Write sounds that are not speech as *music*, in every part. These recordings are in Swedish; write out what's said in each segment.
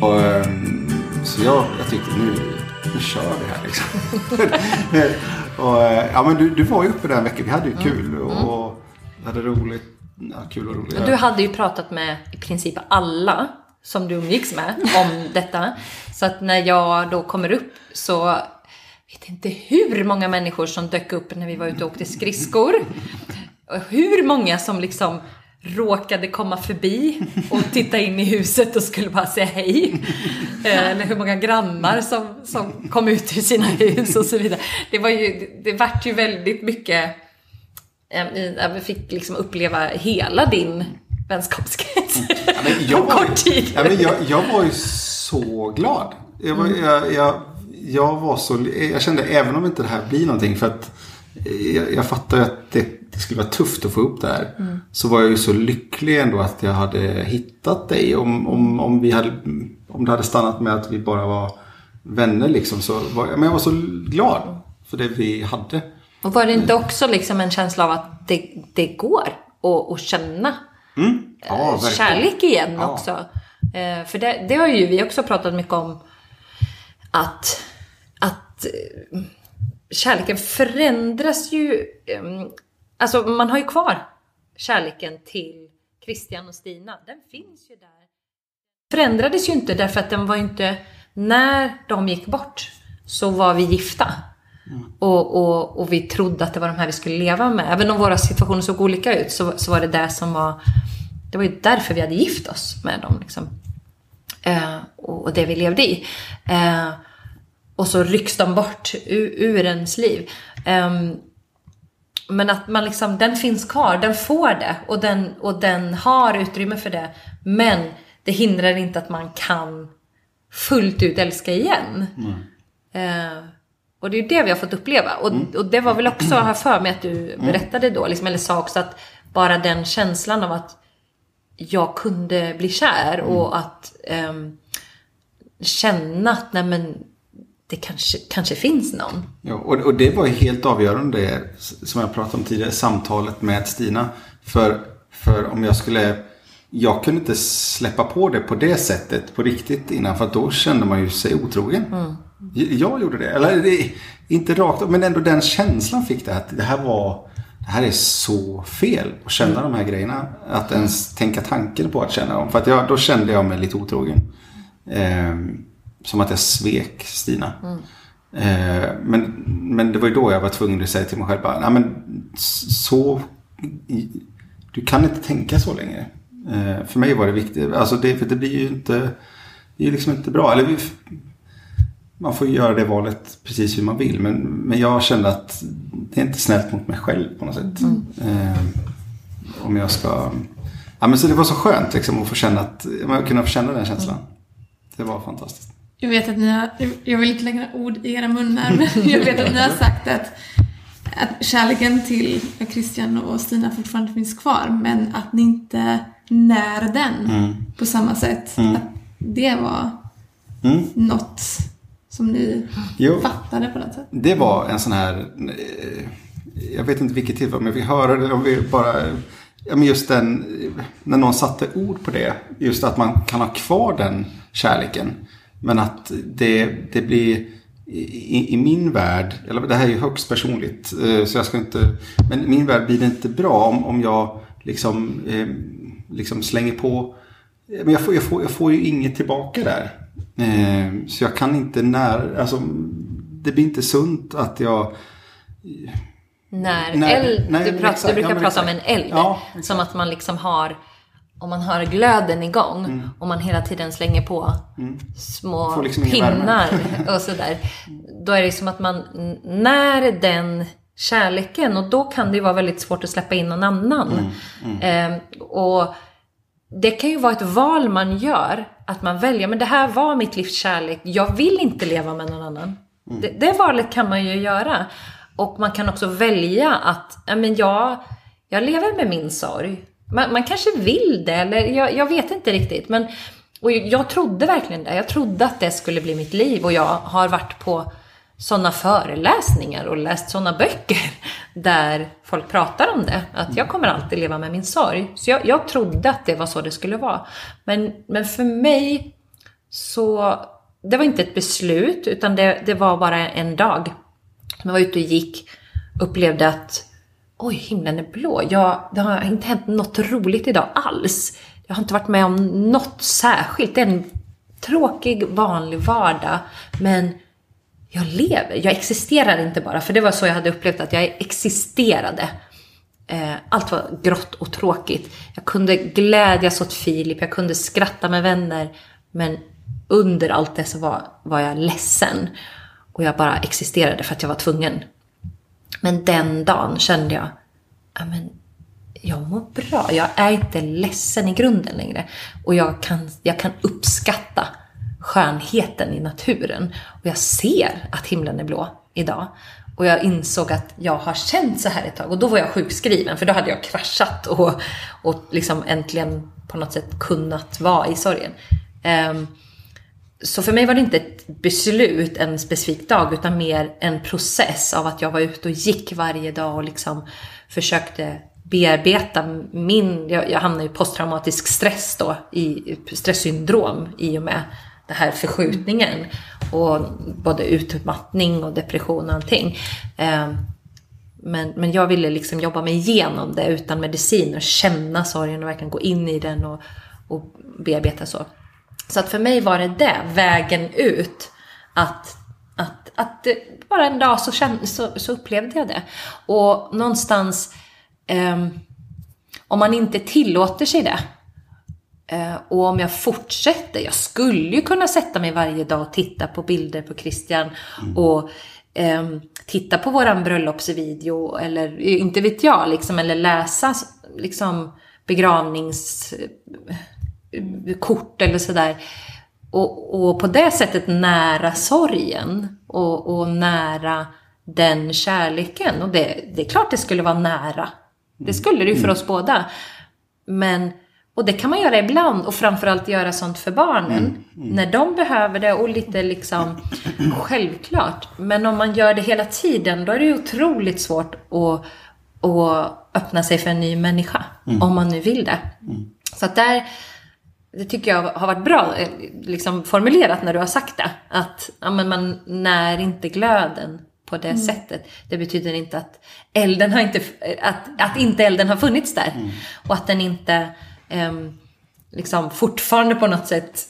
Och, ehm, så jag, jag tyckte nu, nu kör vi här liksom. *laughs* och, eh, ja, men du, du var ju uppe den veckan. Vi hade ju kul och, och hade roligt. Ja, kul och roligt. Du hade ju pratat med i princip alla som du umgicks med om *laughs* detta. Så att när jag då kommer upp så vet inte hur många människor som dök upp när vi var ute och åkte skridskor. *laughs* Hur många som liksom råkade komma förbi och titta in i huset och skulle bara säga hej. Eh, Eller hur många grannar som, som kom ut ur sina hus och så vidare. Det var ju, det vart ju väldigt mycket, eh, i- vi fick liksom uppleva hela din vänskapskrets men jag på kort tid. Ja, men jag, jag var ju så glad. Jag, var, jag, jag, jag var så... Jag kände även om inte det här blir någonting för att jag, jag fattar att det, det skulle vara tufft att få upp det här. Så var jag ju så lycklig ändå att jag hade hittat dig. Om, om, om, vi hade, om det hade stannat med att vi bara var vänner liksom. Så var, men jag var så glad för det vi hade. Och var det inte också liksom en känsla av att det, det går att, att känna Ja, verkligen. kärlek igen Ja. också? Eh, för det, det har ju vi också pratat mycket om. Att, att eh, kärleken förändras ju. Eh, Alltså man har ju kvar kärleken till Christian och Stina. Den finns ju där. Förändrades ju inte därför att den var inte... När de gick bort så var vi gifta. Och, och, och vi trodde att det var de här vi skulle leva med. Även om våra situationer såg olika ut så, så var det det som var... Det var ju därför vi hade gift oss med dem. Liksom. Eh, och, och det vi levde i. Eh, och så rycks de bort ur, ur ens liv. Ehm, men att man liksom, den finns kvar, den får det och den, och den har utrymme för det. Men det hindrar inte att man kan fullt ut älska igen. Eh, och det är ju det vi har fått uppleva. Och, och det var väl också, har för mig att du berättade då, liksom, eller sa också att bara den känslan av att jag kunde bli kär och att ehm, känna att nej men, det kanske, kanske finns någon. Ja, och, och det var ju helt avgörande, det, som jag pratade om tidigare, samtalet med Stina. För, för om jag skulle... Jag kunde inte släppa på det på det sättet på riktigt innan. För då kände man ju sig otrogen. Jag gjorde det. Eller det, inte rakt men ändå den känslan fick det. Att det här var... Det här är så fel att känna de här grejerna. Att ens tänka tanken på att känna dem. För att jag, då kände jag mig lite otrogen. Ehm, som att jag svek Stina. Eh, men, men det var ju då jag var tvungen att säga till mig själv bara, nej men så, du kan inte tänka så längre. Eh, för mig var det viktigt, alltså det, för det blir ju inte, det är liksom inte bra. Eller vi, man får göra det valet precis hur man vill. Men, men jag kände att det är inte snällt mot mig själv på något sätt. Eh, om jag ska... Ja, men så det var så skönt liksom, att få känna att, att kunna få känna den känslan. Det var fantastiskt. Jag vet att ni har, jag vill inte lägga ord i era munnar, men *laughs* jag vet att ni har sagt att, att kärleken till Christian och Stina fortfarande finns kvar, men att ni inte när den Mm. på samma sätt. Att det var Mm. något som ni Jo. fattade på något sätt. Det var en sån här, eh, jag vet inte vilket tillfälle, men vi hörde det, om vi bara, ja men just den, när någon satte ord på det, just att man kan ha kvar den kärleken. Men att det, det blir, i, i min värld, eller det här är ju högst personligt, eh, så jag ska inte, men i min värld blir det inte bra om, om jag liksom, eh, liksom slänger på men jag får, jag, får, jag får ju inget tillbaka där. Eh, så jag kan inte när, alltså det blir inte sunt att jag... När, När- eld, nej, du, pratar, exakt, du brukar ja, prata om en exakt. eld. Ja, exakt. som att man liksom har, om man har glöden igång Mm. och man hela tiden slänger på små Får liksom pinnar *laughs* och sådär. Då är det som att man när den kärleken och då kan det vara väldigt svårt att släppa in någon annan. Mm, Eh, och det kan ju vara ett val man gör. Att man väljer, men det här var mitt livs kärlek. Jag vill inte leva med någon annan. Det, det valet kan man ju göra. Och man kan också välja att, ja men jag, jag lever med min sorg. Man, man kanske vill det, eller jag, jag vet inte riktigt. Men, och jag trodde verkligen det. Jag trodde att det skulle bli mitt liv. Och jag har varit på sådana föreläsningar och läst sådana böcker *laughs* där folk pratar om det. Att jag kommer alltid leva med min sorg. Så jag, jag trodde att det var så det skulle vara. Men, men för mig så det var inte ett beslut, utan det, det var bara en dag. Jag var ute och gick, upplevde att oj, himlen är blå. Jag, det har inte hänt något roligt idag alls. Jag har inte varit med om något särskilt. Det är en tråkig, vanlig vardag. Men jag lever. Jag existerar inte bara. För det var så jag hade upplevt att jag existerade. Eh, allt var grått och tråkigt. Jag kunde glädjas åt Filip, jag kunde skratta med vänner. Men under allt det så var, var jag ledsen. Och jag bara existerade för att jag var tvungen. Men den dagen kände jag, ja men jag mår bra. Jag är inte ledsen i grunden längre. Och jag kan, jag kan uppskatta skönheten i naturen. Och jag ser att himlen är blå idag. Och jag insåg att jag har känt så här ett tag. Och då var jag sjukskriven, för då hade jag kraschat och, och liksom äntligen på något sätt kunnat vara i sorgen. Um, så för mig var det inte ett beslut en specifik dag, utan mer en process av att jag var ute och gick varje dag och liksom försökte bearbeta min, jag, jag hamnade i posttraumatisk stress då, i stresssyndrom i och med den här förskjutningen. Och både utmattning och depression och allting. Ehm, men, men jag ville liksom jobba mig igenom det utan medicin och känna sorgen och verkligen gå in i den och, och bearbeta så. Så att för mig var det det, vägen ut. Att, att, att bara en dag så, kände, så, så upplevde jag det. Och någonstans, eh, om man inte tillåter sig det, eh, och om jag fortsätter, jag skulle ju kunna sätta mig varje dag och titta på bilder på Christian mm. och eh, titta på våran bröllopsvideo eller inte vet jag, liksom, eller läsa liksom begravnings kort eller sådär. Och, och på det sättet nära sorgen och, och nära den kärleken. Och det, det är klart det skulle vara nära. Det skulle det ju för oss båda. Men, och det kan man göra ibland och framförallt göra sånt för barnen. Mm, mm. När de behöver det och lite liksom *clears throat* självklart. Men om man gör det hela tiden då är det ju otroligt svårt att, att öppna sig för en ny människa. Mm. Om man nu vill det. Mm. Så att där det tycker jag har varit bra eh, liksom formulerat när du har sagt det. Att ja, men man när inte glöden på det mm. sättet. Det betyder inte att elden har inte, att, att inte elden har funnits där. Mm. Och att den inte um, liksom fortfarande på något sätt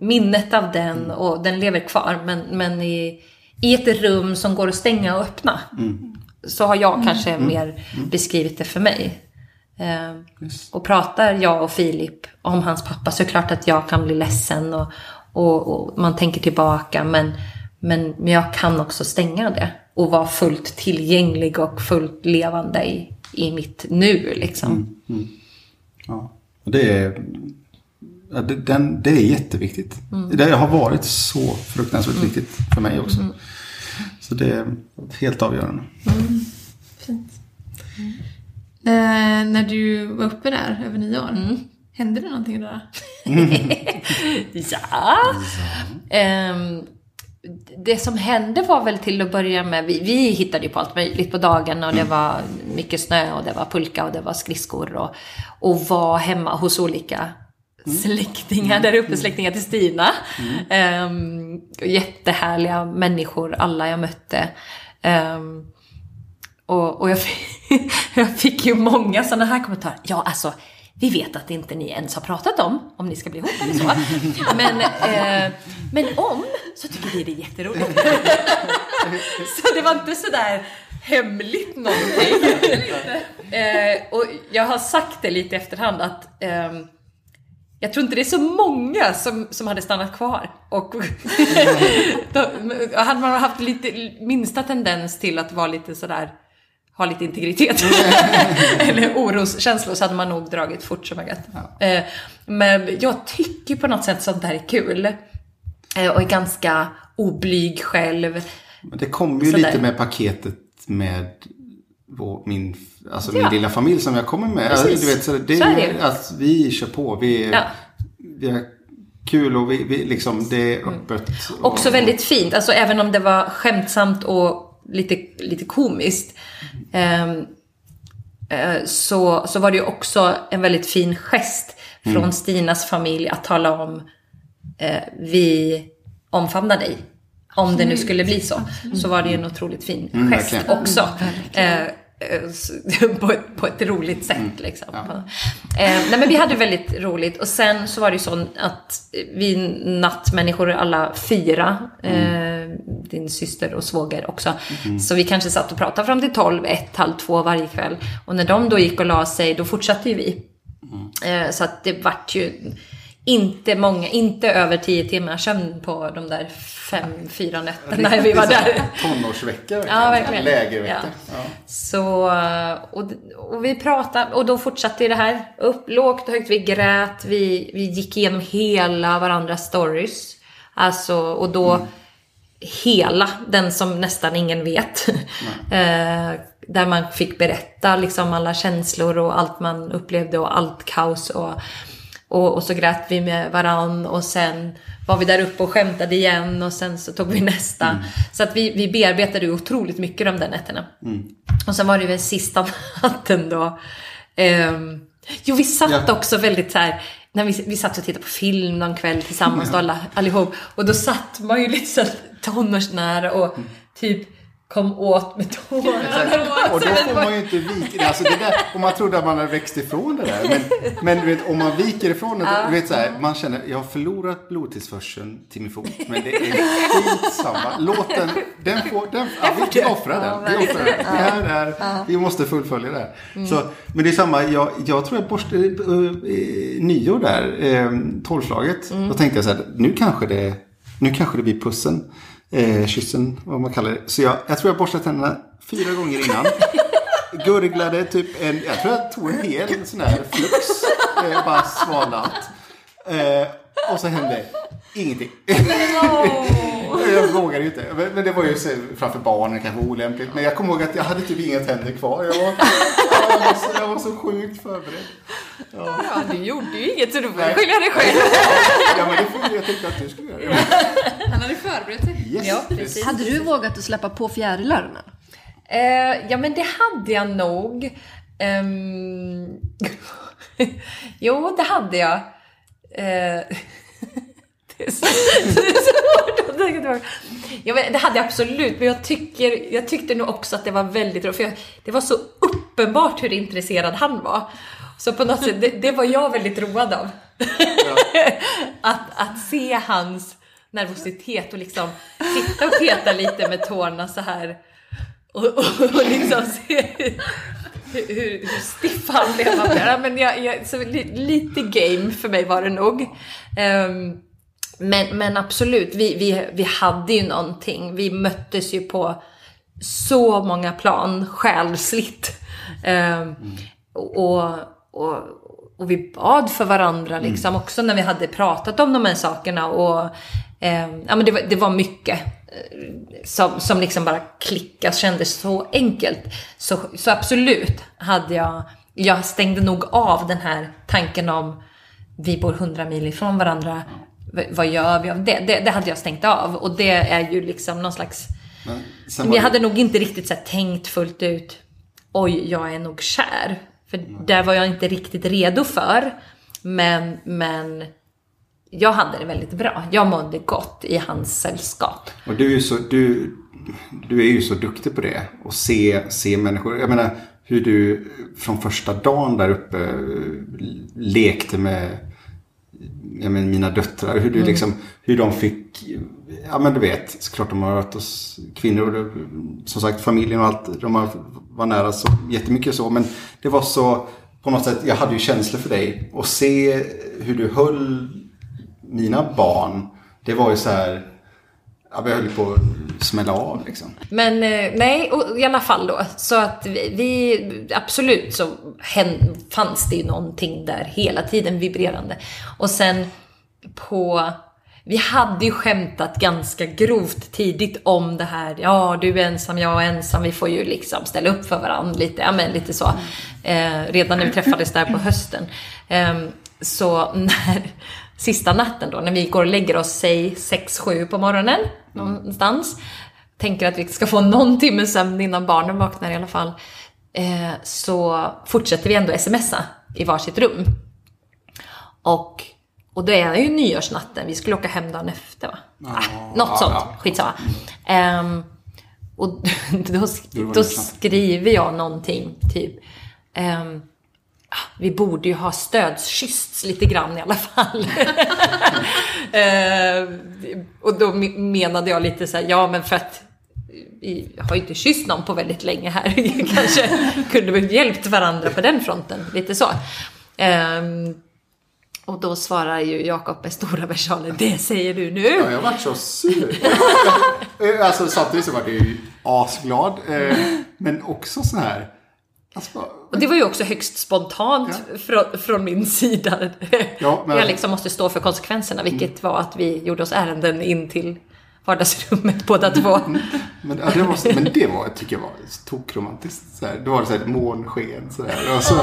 minnet av den mm. och den lever kvar. Men, men i, i ett rum som går att stänga och öppna. Mm. Så har jag kanske mm. mer mm. beskrivit det för mig. Eh, och pratar jag och Filip om hans pappa så är det klart att jag kan bli ledsen och, och, och, man tänker tillbaka. Men, men, men jag kan också stänga det och vara fullt tillgänglig och fullt levande i, i mitt nu. Liksom. Mm, mm. Ja. Det, är, det, den, det är jätteviktigt. Mm. Det har varit så fruktansvärt mm. viktigt för mig också. Mm. Så det är helt avgörande. Mm. Fint. Eh, när du var uppe där över nio år, mm. hände det någonting då? *laughs* ja. Um, det som hände var väl till att börja med, vi, vi hittade ju på allt möjligt på dagen och det mm. var mycket snö och det var pulka och det var skridskor och, och var hemma hos olika mm. släktingar där uppe, mm. släktingar till Stina. Um, jättehärliga människor, alla jag mötte. Um, och, och jag, fick, *laughs* jag fick ju många sådana här kommentarer. Ja, alltså, vi vet att inte ni ens har pratat om, om ni ska bli ihop eller så. *laughs* Men, eh, men om, så tycker vi det är jätteroligt. *laughs* så det var inte sådär hemligt någonting. eh, och jag har sagt det lite i efterhand att eh, jag tror inte det är så många som, som hade stannat kvar. Och då hade man haft lite minsta tendens till att vara lite sådär ha lite integritet *laughs* eller oroskänslor så hade man nog dragit fort som möjligt. Ja. Eh, men jag tycker på något sätt sånt där är kul. Eh, och är ganska oblyg själv. Men det kommer ju lite med paketet med vår, min, alltså ja. min lilla familj som jag kommer med. Du vet, så det, så är det. Alltså, vi kör på. Vi är, ja. vi är kul och vi, vi liksom, det är mm. öppet. Mm. Och, Också väldigt fint. Alltså även om det var skämtsamt och lite, lite komiskt. Um, så, så var det ju också en väldigt fin gest från mm. Stinas familj att tala om eh, vi omfamnar dig. Om det nu skulle bli så. Så var det ju en otroligt fin Mm, gest verkligen. också. Eh, eh, *laughs* på, ett, på ett roligt sätt Mm. liksom. Eh, nej men vi hade väldigt roligt och sen så var det ju så att vi nattmänniskor alla fyra, Mm. eh, din syster och svåger också. Så vi kanske satt och pratade fram till 12, 1, halv 2 varje kväll. Och när de då gick och la sig, då fortsatte ju vi. Eh, så att det vart ju inte många, inte över 10 timmar sömn på de där fem, fyra nätterna när vi var där. Tonårsvecka. Ja, verkligen. Lägervecka. Ja. Ja. Så, och, och vi pratade, och då fortsatte det här. Upp, lågt och högt, vi grät, vi, vi gick igenom hela varandras stories. Alltså, och då hela, den som nästan ingen vet. *laughs* eh, där man fick berätta liksom alla känslor och allt man upplevde och allt kaos. Och, och, och så grät vi med varann och sen var vi där uppe och skämtade igen och sen så tog vi nästa. Så att vi, vi bearbetade otroligt mycket de där nätterna. Och sen var det väl sista *laughs* natten då. Ehm, jo, vi satt Ja. också väldigt så här. När vi, vi satt och tittade på film någon kväll tillsammans då alla, allihop. Och då satt man ju lite så här tonårsnära och typ kom åt med tårarna. Och då får man ju inte vika. Alltså det där, och man trodde att man hade växt ifrån det där. Men, men du vet, om man viker ifrån det, du vet så här, man känner, jag har förlorat blodtillförseln till min fot. Men det är skitsamma. Låt den, den får, den, ja, vi offrar den. Vi offrar den. Det här är, vi måste fullfölja det här. Så, men det är samma, jag, jag tror jag borstade uh, nyår där, eh, tolvslaget. Då tänkte jag så här, nu kanske det, nu kanske det blir pussen. Eh, kyssen, vad man kallar det. Så jag, jag tror jag borstade tänderna fyra gånger innan. *laughs* Gurglade typ en, jag tror jag tog en hel sån här flux. Eh, bara svalnat. Eh, och så hände ingenting. *laughs* jag vågade ju inte. Men, det var ju så, framför barnen kanske olämpligt. Men jag kommer ihåg att jag hade typ inga tänder kvar. Jag var, jag var, så, jag var så sjukt förberedd. Ja, du gjorde ju inget så du får skylla dig själv. Ja men det får jag tänkte att du skulle göra. Han hade förberett sig. Yes. Ja, precis. Hade du vågat att släppa på fjärilarna? Eh, ja, men det hade jag nog. Ehm, *laughs* jo, det hade jag. Eh, tillbaka. Ja, men det hade jag absolut, men jag, tycker, jag tyckte nog också att det var väldigt roligt. För jag, det var så uppenbart hur intresserad han var. Så på något sätt, det, det var jag väldigt road av. att, att se hans nervositet och liksom sitta och peta lite med tårna så här. Och, och, och liksom se hur, hur, hur stiff han blev. Men jag, jag, så li, lite game för mig var det nog. Ehm, men, men absolut, vi, vi, vi hade ju någonting. Vi möttes ju på så många plan själsligt. Ehm, och, och, och vi bad för varandra liksom också när vi hade pratat om de här sakerna. Och, ehm, ja, men det, var, det var mycket eh, som, som liksom bara klickade, kändes så enkelt. Så, så absolut hade jag, jag stängde nog av den här tanken om vi bor hundra mil ifrån varandra. Vad gör vi av det? det? Det hade jag stängt av. Och det är ju liksom någon slags... Men jag det- hade nog inte riktigt så tänkt fullt ut. Oj, jag är nog kär. För det var jag inte riktigt redo för. Men, men jag hade det väldigt bra. Jag mådde gott i hans sällskap. Och du är ju så, du, du är ju så duktig på det. Och se, se människor. Jag menar hur du från första dagen där uppe lekte med jag menar, mina döttrar. Hur, du liksom, hur de fick, ja men du vet, såklart de har varit hos kvinnor. och Som sagt familjen och allt. De har, var nära så jättemycket så. Men det var så, på något sätt, jag hade ju känslor för dig. Och se hur du höll mina barn. Det var ju så här, ja, vi höll på att smälla av liksom. Men eh, nej, och i alla fall då. Så att vi, vi absolut så hän, fanns det ju någonting där hela tiden vibrerande. Och sen på... Vi hade ju skämtat ganska grovt tidigt om det här. Ja, du är ensam, jag är ensam. Vi får ju liksom ställa upp för varandra lite. Ja, men lite så. Eh, redan när vi träffades där på hösten. Eh, så *laughs* när sista natten då, när vi går och lägger oss, säg 6-7 på morgonen någonstans. Tänker att vi ska få någon timme sömn innan barnen vaknar i alla fall. Eh, så fortsätter vi ändå smsa i varsitt rum. Och, och det är ju nyårsnatten, vi skulle åka hem dagen efter va? Ja, ah, något ja, sånt, ja. skitsamma. Ehm, och *laughs* då, Då skriver jag någonting, typ. ah, vi borde ju ha stödskyssts lite grann i alla fall. *laughs* Ehm, och då me- menade jag lite så här, ja men för att vi har ju inte kysst någon på väldigt länge här. *laughs* Kanske kunde vi hjälpt varandra på den fronten. Lite så. Ehm, och då svarar ju Jakob med stora versaler, det säger du nu. Ja, jag vart så sur. *laughs* Eh, alltså samtidigt så var jag ju asglad. eh, Men också så här. Alltså, Och det var ju också högst spontant från, från min sida. Ja, *laughs* men- Jag liksom måste stå för konsekvenserna, vilket var att vi gjorde oss ärenden in till vardagsrummet *laughs* båda två. men, ja, det var, men det var, tycker jag var tokromantiskt. Så här. Då var det så här månsken så där. Och, så,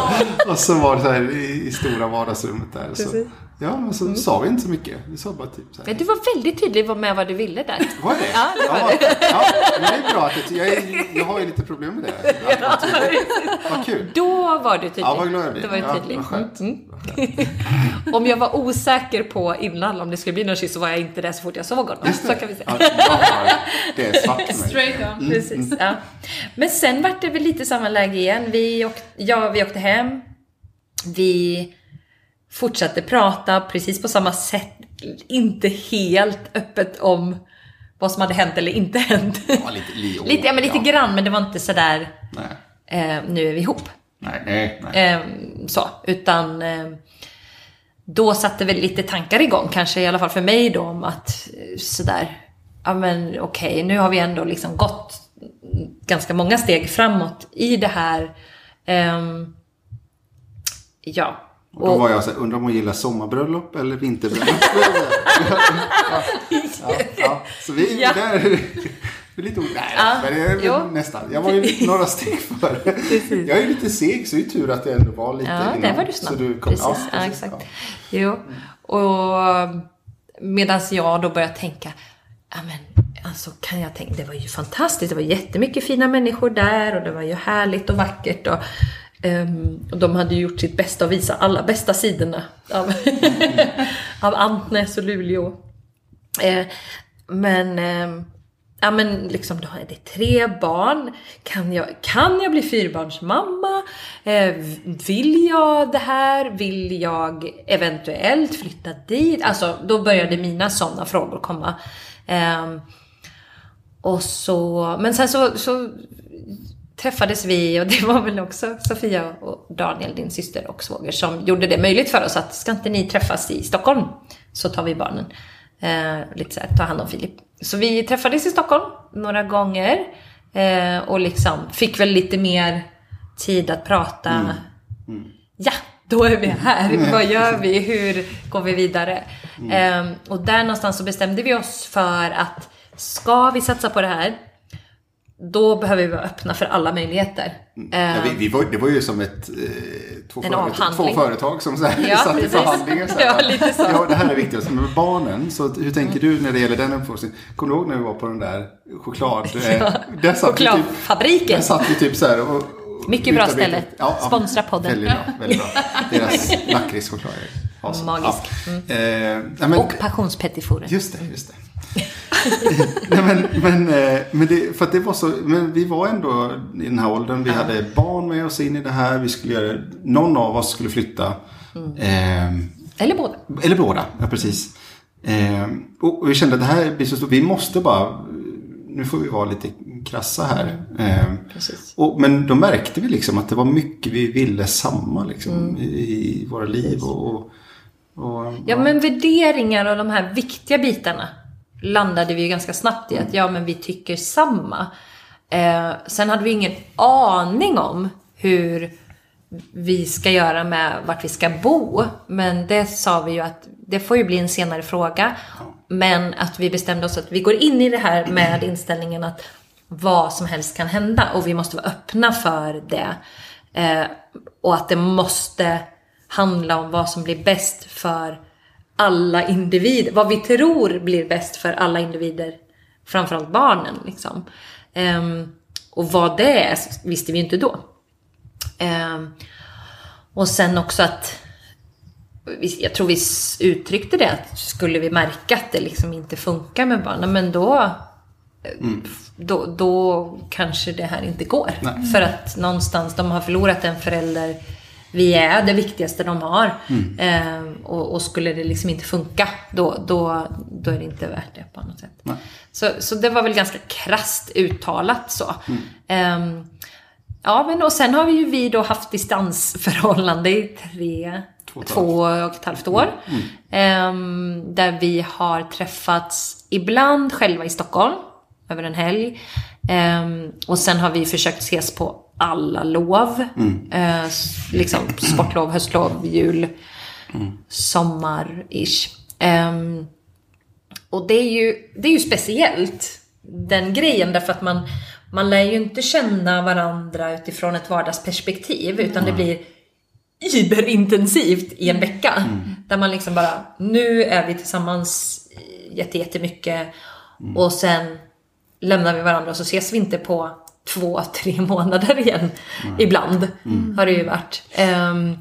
och så var det så här i, i stora vardagsrummet där. Så. Ja, men så sa vi inte så mycket. Vi sa bara typ så här. Men du var väldigt tydlig med vad du ville där. Var det? Ja, det var ja, Ja, men det är bra. Att det, jag, är, jag har ju lite problem med det. *laughs* Vara tydlig. Vad kul. Då var du tydlig. Ja, vad glad jag blir. Det var ju Ja, tydlig. vad skönt. Mm. om jag var osäker på innan om det skulle bli någon kyss så var jag inte det så fort jag såg honom. Så kan vi säga. Ja, jag det är svart mig. Straight Mm. on. Precis, ja. Men sen vart det väl lite samma läge igen. Vi åkte, ja, vi åkte hem. Vi fortsatte prata precis på samma sätt. Inte helt öppet om vad som hade hänt eller inte hänt. Ja, lite, *laughs* li, lite, ja, men lite ja. grann, men det var inte sådär eh, nu är vi ihop. nej, nej. nej. Eh, så, utan eh, då satte väl lite tankar igång, kanske i alla fall för mig då, om att eh, sådär, ja men okej, nu har vi ändå liksom gått ganska många steg framåt i det här. Ehm, ja. Och då var jag så här, undrar om hon gillar sommarbröllop eller vinterbröllop? *laughs* ja, ja, ja. Så vi Ja. där, *laughs* är lite o- Nej, Ja, men det är jo. nästan. Jag var ju *laughs* några steg före. Jag är lite seg, så det är tur att jag ändå var lite Ja, där innan. var du snabb. Så du kom, precis, ja, precis, exakt. ja. Jo. Och medan jag då började tänka, ja men alltså kan jag tänka, det var ju fantastiskt, det var jättemycket fina människor där och det var ju härligt och vackert och, Um, och de hade ju gjort sitt bästa att visa alla bästa sidorna av, *laughs* av Antnäs och Luleå. Uh, men, uh, ja men liksom då är det tre barn. Kan jag, kan jag bli fyrbarnsmamma? Uh, vill jag det här? Vill jag eventuellt flytta dit? Alltså då började mina sådana frågor komma. Ehm, och så, men sen så, så träffades vi och det var väl också Sofia och Daniel, din syster och svåger, som gjorde det möjligt för oss att ska inte ni träffas i Stockholm så tar vi barnen. Eh, lite så här, ta hand om Filip. Så vi träffades i Stockholm några gånger eh, och liksom fick väl lite mer tid att prata. Ja, då är vi här. Vad gör vi? Hur går vi vidare? Eh, och där någonstans så bestämde vi oss för att ska vi satsa på det här då behöver vi vara öppna för alla möjligheter. Ja, Eh, vi, vi var, det var ju som ett, eh, två, företag, två företag som så här, Ja, satt i precis. förhandlingar. Så här, Ja, lite så. Ja, det här är viktigt. Med barnen, så hur tänker du när det gäller den uppfostringen? Kommer du ihåg när vi var på den där choklad... *laughs* eh, där typ, Chokladfabriken. där satt vi typ så här och... och Mycket bra ställe. Sponsra podden. Väldigt bra, väldigt bra. *laughs* Deras lakritschoklad awesome. Magisk. Ja. Eh, nej, men, Och passionspettiforer. Just det, just det. *laughs* Nej, men, men, eh, men det, för det var så, men vi var ändå i den här åldern. Vi hade barn med oss in i det här. Vi skulle göra, någon av oss skulle flytta. Eh, Eller båda. eller båda, ja precis. Eh, och, vi kände att det här blir så stort. Vi måste bara, nu får vi vara lite krassa här. Precis. och, men då märkte vi liksom att det var mycket vi ville samma liksom, Mm. i, i våra liv. Och, och, och, Ja, men värderingar och de här viktiga bitarna landade vi ju ganska snabbt i att ja, men vi tycker samma. Eh, sen hade vi ingen aning om hur vi ska göra med vart vi ska bo. Men det sa vi ju att det får ju bli en senare fråga. Men att vi bestämde oss att vi går in i det här med inställningen att vad som helst kan hända och vi måste vara öppna för det. Eh, och att det måste handla om vad som blir bäst för alla individer. Vad vi tror blir bäst för alla individer. Framförallt barnen liksom. Ehm, och vad det är visste vi inte då. Ehm, och sen också att jag tror vi uttryckte det att skulle vi märka att det liksom inte funkar med barnen, men då, då, då kanske det här inte går. För att någonstans, de har förlorat en förälder. Vi är det viktigaste de har. Eh, och, och skulle det liksom inte funka, då, då, då är det inte värt det på något sätt. Så, så det var väl ganska krasst uttalat så. Ehm, Ja, men och sen har vi ju vi då haft distansförhållande i tre, Två och ett halvt år. Ehm, där vi har träffats ibland själva i Stockholm över en helg. Ehm, och sen har vi försökt ses på alla lov. Eh, s- liksom sportlov, höstlov, jul, sommar-ish. Ehm, och det är, ju, det är ju speciellt, den grejen, därför att man, man lär ju inte känna varandra utifrån ett vardagsperspektiv, utan det blir überintensivt i en vecka. Där man liksom bara, nu är vi tillsammans jätte- jättemycket och sen lämnar vi varandra så ses vi inte på två, tre *laughs* månader igen. Ibland har det ju varit. Ehm,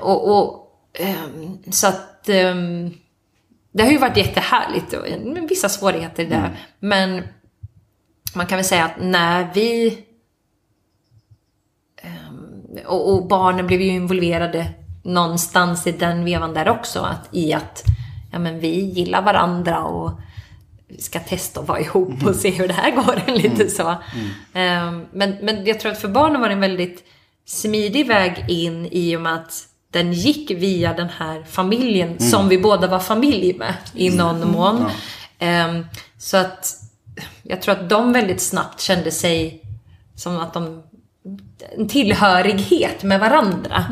och, och ehm, så att ehm, det har ju varit jättehärligt och vissa svårigheter där. Men man kan väl säga att när vi och, och barnen blev ju involverade någonstans i den vevan där också. Att, I att ja, men vi gillar varandra och ska testa att vara ihop och se hur det här går. *laughs* Lite så. Ehm, men, men jag tror att för barnen var det en väldigt smidig väg in i och med att den gick via den här familjen som vi båda var familj med i någon mån. Ehm, så att jag tror att de väldigt snabbt kände sig som att de en tillhörighet med varandra.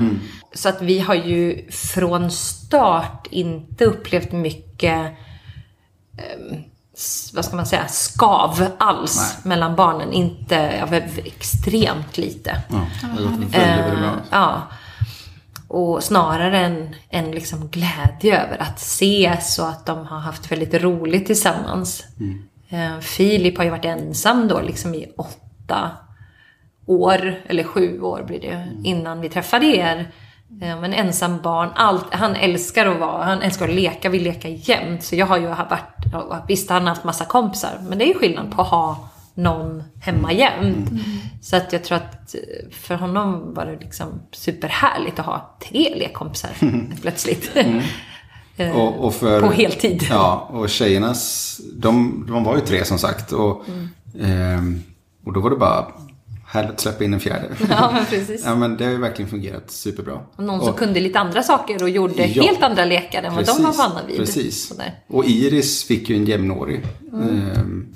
Så att vi har ju från start inte upplevt mycket s- vad ska man säga, skav alls mellan barnen. Inte, ja, extremt lite. Ja, bra. Eh, ja. Och snarare en, en liksom glädje över att ses och att de har haft väldigt roligt tillsammans. Eh, Filip har ju varit ensam då liksom i åtta år, eller sju år blir det, innan vi träffade er. Eh, Men ensam barn, allt, han älskar att vara, han älskar att leka, vill leka jämt. Så jag har ju varit, visst han har haft massa kompisar, men det är ju skillnad på att ha någon hemma jämt. Så att jag tror att eh, för honom var det liksom superhärligt att ha tre lekkompisar *laughs* plötsligt. *laughs* Eh, Och, och för, På heltid. Ja, och tjejernas, de, de var ju tre som sagt. Och, ehm, och då var det bara härligt att släppa in en fjärde. *laughs* Ja, men precis. ja, men det har ju verkligen fungerat superbra. Och någon som kunde lite andra saker och gjorde Ja. helt andra lekar än vad de var vana vid. Precis. Sådär. Och Iris fick ju en jämnårig. Ehm,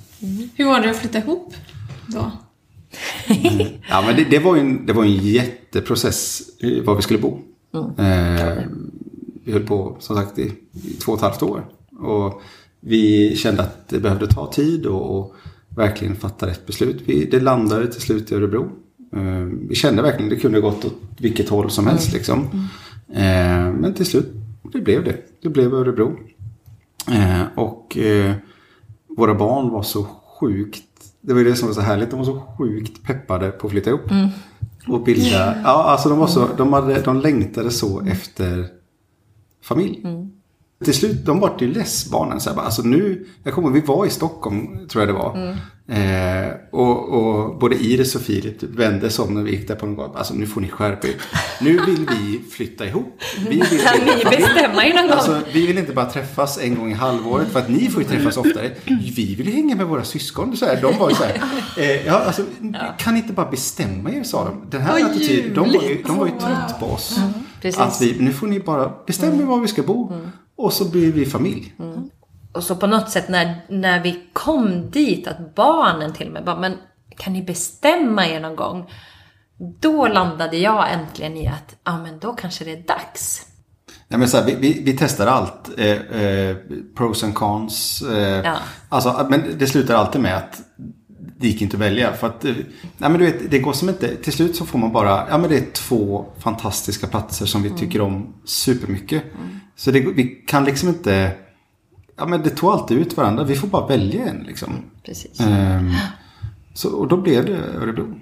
Hur var det att flytta ihop då? *laughs* Ja, men det, det, var ju en, det var en jätteprocess i var vi skulle bo. Eh, vi höll på som sagt i, i två och ett halvt år. Och vi kände att det behövde ta tid och, och verkligen fatta rätt beslut. Vi, det landade till slut i Örebro. Eh, vi kände verkligen det kunde gått åt vilket håll som helst. Liksom. Eh, men till slut, det blev det. Det blev Örebro. Eh, och våra barn var så sjukt, det var ju det som var så härligt, de var så sjukt peppade på att flytta ihop. Och bilda, ja alltså de var så, de, hade, de längtade så efter familj. Till slut, de vart ju less barnen. Så här, bara, alltså nu, jag kommer, vi var i Stockholm, tror jag det var. Eh, och, och både Iris och Filip vände sig om när vi gick där på en gata. Alltså nu får ni skärpa er. Nu vill vi flytta ihop. Vi vill Kan ni bestämma er någon gång? Alltså, vi vill inte bara träffas en gång i halvåret för att ni får ju träffas oftare. Vi vill ju hänga med våra syskon. Så här, de var ju så här, eh, ja, alltså, kan ni inte bara bestämma er, sa de. Den här Vad attityden, de var, ju, de var ju trött på oss. precis. Att vi, nu får ni bara bestämma er var vi ska bo. Och så blir vi familj. Och så på något sätt när, när vi kom dit, att barnen till och med bara, men kan ni bestämma er någon gång? Då landade jag äntligen i att, ja men då kanske det är dags. Nej, men så här, vi, vi, vi testar allt. Eh, eh, pros and cons. Eh, Ja. alltså, men det slutar alltid med att det gick inte att välja. För att, eh, nej, men du vet, det går som inte. Till slut så får man bara, ja men det är två fantastiska platser som vi tycker om supermycket. Så det, vi kan liksom inte, ja men det tog alltid ut varandra. Vi får bara välja en liksom. Precis. Ehm, så, och då blev det Örebro.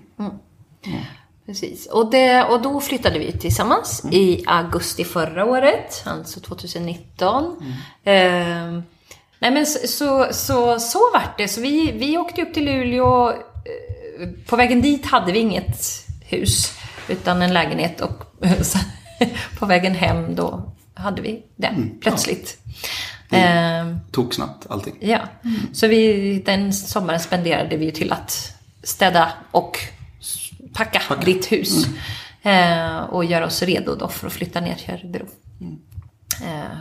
Precis. Och, det, och då flyttade vi tillsammans i augusti förra året, alltså 2019. Eh, nej men så, så, så, så vart det. Så vi, vi åkte upp till Luleå. Eh, På vägen dit hade vi inget hus, utan en lägenhet. Och *laughs* på vägen hem då hade vi den plötsligt. Eh, Tog snabbt allting. Ja, så vi, den sommaren spenderade vi till att städa och s- packa, ditt hus. Eh, och göra oss redo då för att flytta ner till Örebro. Eh,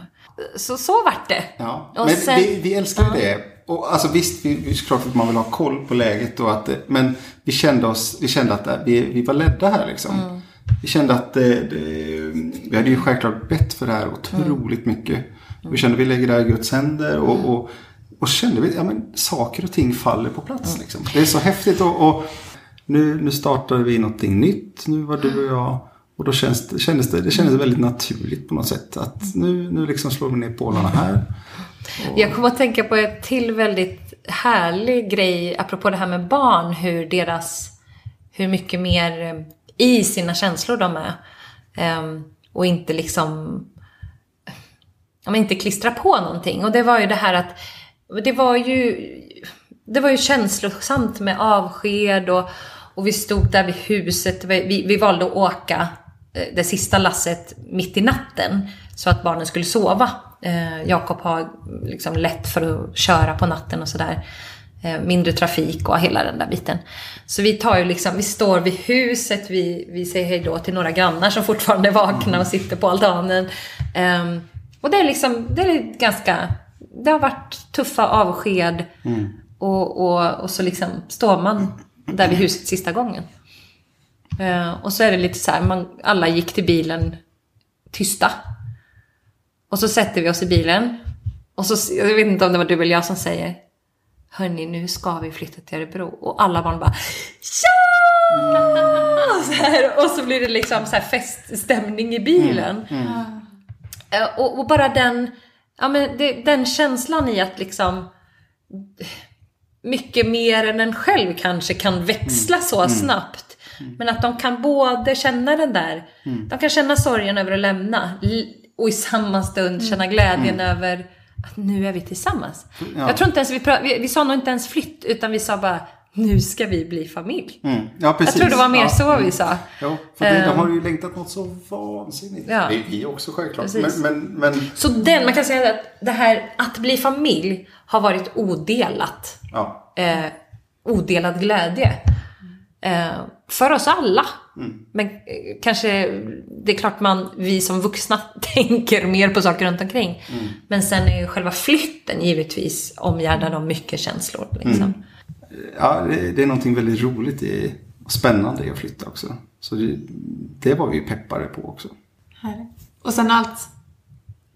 så, så vart det. Ja, Och men sen- vi, vi älskar ju det. Och alltså visst, vi, såklart att man vill ha koll på läget och att, det- men vi kände oss, vi kände att äh, vi, vi var ledda här liksom. Mm. Vi kände att det, det, vi hade ju självklart bett för det här otroligt mycket. Vi kände att vi lägger det här i Guds händer och, och, och kände vi, ja men saker och ting faller på plats liksom. Det är så häftigt och, och nu, nu startar vi någonting nytt, nu var du och jag. Och då känns det, kändes det, det kändes väldigt naturligt på något sätt. Att nu, nu liksom slår vi ner pålarna här. Jag kommer att tänka på ett till väldigt härlig grej apropå det här med barn. Hur deras, hur mycket mer eh, i sina känslor de är. Ehm, och inte liksom, ja inte klistra på någonting. Och det var ju det här att, det var ju, det var ju känslosamt med avsked och, och vi stod där vid huset. Vi, vi valde att åka eh, det sista lasset mitt i natten så att barnen skulle sova. Eh, Jakob har liksom lätt för att köra på natten och sådär. Eh, mindre trafik och hela den där biten. Så vi tar ju liksom, vi står vid huset, vi, vi säger hej då till några grannar som fortfarande *laughs* är vakna och sitter på altanen. Ehm, och det är liksom, det är ganska, det har varit tuffa avsked. Och, och, och så liksom står man där vid huset sista gången. Eh, och så är det lite så här, man, alla gick till bilen tysta. Och så sätter vi oss i bilen. Och så, jag vet inte om det var du eller jag som säger Hörni, nu ska vi flytta till Örebro. Och alla barn bara Ja! *laughs* Så här, och så blir det liksom så här feststämning i bilen. Eh, Och, och bara den, ja, men det, den känslan i att liksom mycket mer än en själv kanske kan växla så snabbt. Men att de kan både känna den där, de kan känna sorgen över att lämna och i samma stund känna glädjen över att nu är vi tillsammans. Ja. Jag tror inte ens vi, pra- vi, vi sa nog inte ens flytt utan vi sa bara nu ska vi bli familj. Mm. Ja, precis. Jag tror det var mer ja. så vi sa. Ja, för det, de Ehm. har ju längtat något så vansinnigt. Ja. Det är vi också självklart. Men, men, men Så den, man kan säga att det här att bli familj har varit odelat. ja. eh, odelad glädje. Eh, för oss alla. Men eh, kanske, det är klart man, vi som vuxna *laughs* tänker mer på saker runt omkring. Men sen är ju själva flytten givetvis omgärdad av mycket känslor. Liksom. ja det, det är någonting väldigt roligt i, och spännande i att flytta också. Så det, det var vi peppade på också. Härligt. Och sen allt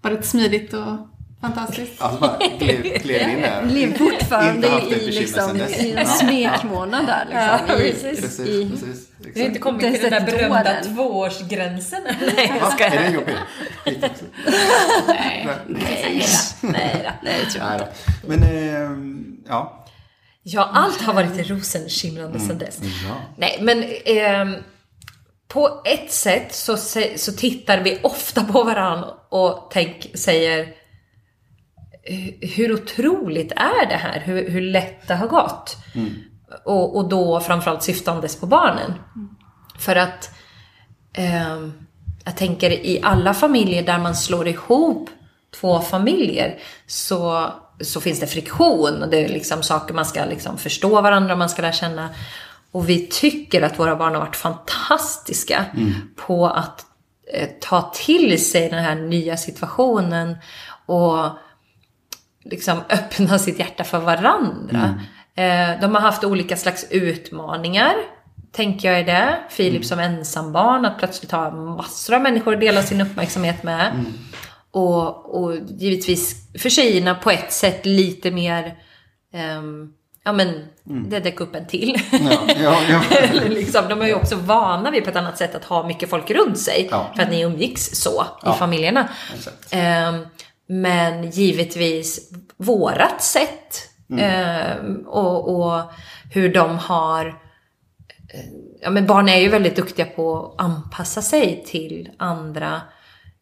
varit smidigt och fantastiskt. Alltså bara gled, gled in där. *laughs* Lever fortfarande i, liksom, i Ja. smekmånad där. Liksom, i, precis. Precis, i, precis. Vi har inte kommit till den där berömda åren. tvåårsgränsen. *laughs* Nej, jag skojar. Är den jobbig? Nej, nej, nej, nej, det tror jag Nej inte. Men ehm, ja. Ja, allt har varit rosenskimrande sedan dess. Ja. Nej, men ehm, på ett sätt så, så tittar vi ofta på varandra och tänk, säger "Hu- hur otroligt är det här? Hur, hur lätt det har gått? Och, och då framförallt syftandes på barnen. För att ehm, jag tänker i alla familjer där man slår ihop två familjer så, så finns det friktion och det är liksom saker man ska liksom förstå varandra, man ska lära känna. Och vi tycker att våra barn har varit fantastiska på att eh, ta till sig den här nya situationen och liksom *laughs* öppna sitt hjärta för varandra. Eh, de har haft olika slags utmaningar, tänker jag är det. Filip som ensambarn, att plötsligt ha massor av människor att dela sin uppmärksamhet med. Och, och givetvis för tjejerna på ett sätt lite mer, ehm, ja men det dök upp en till. Ja, ja, ja. *laughs* Liksom, de är ju också vana vid på ett annat sätt att ha mycket folk runt sig. För att ni umgicks så i familjerna. Exakt. Ehm, men givetvis vårat sätt ehm, och, och hur de har eh, ja men barn är ju väldigt duktiga på att anpassa sig till andra.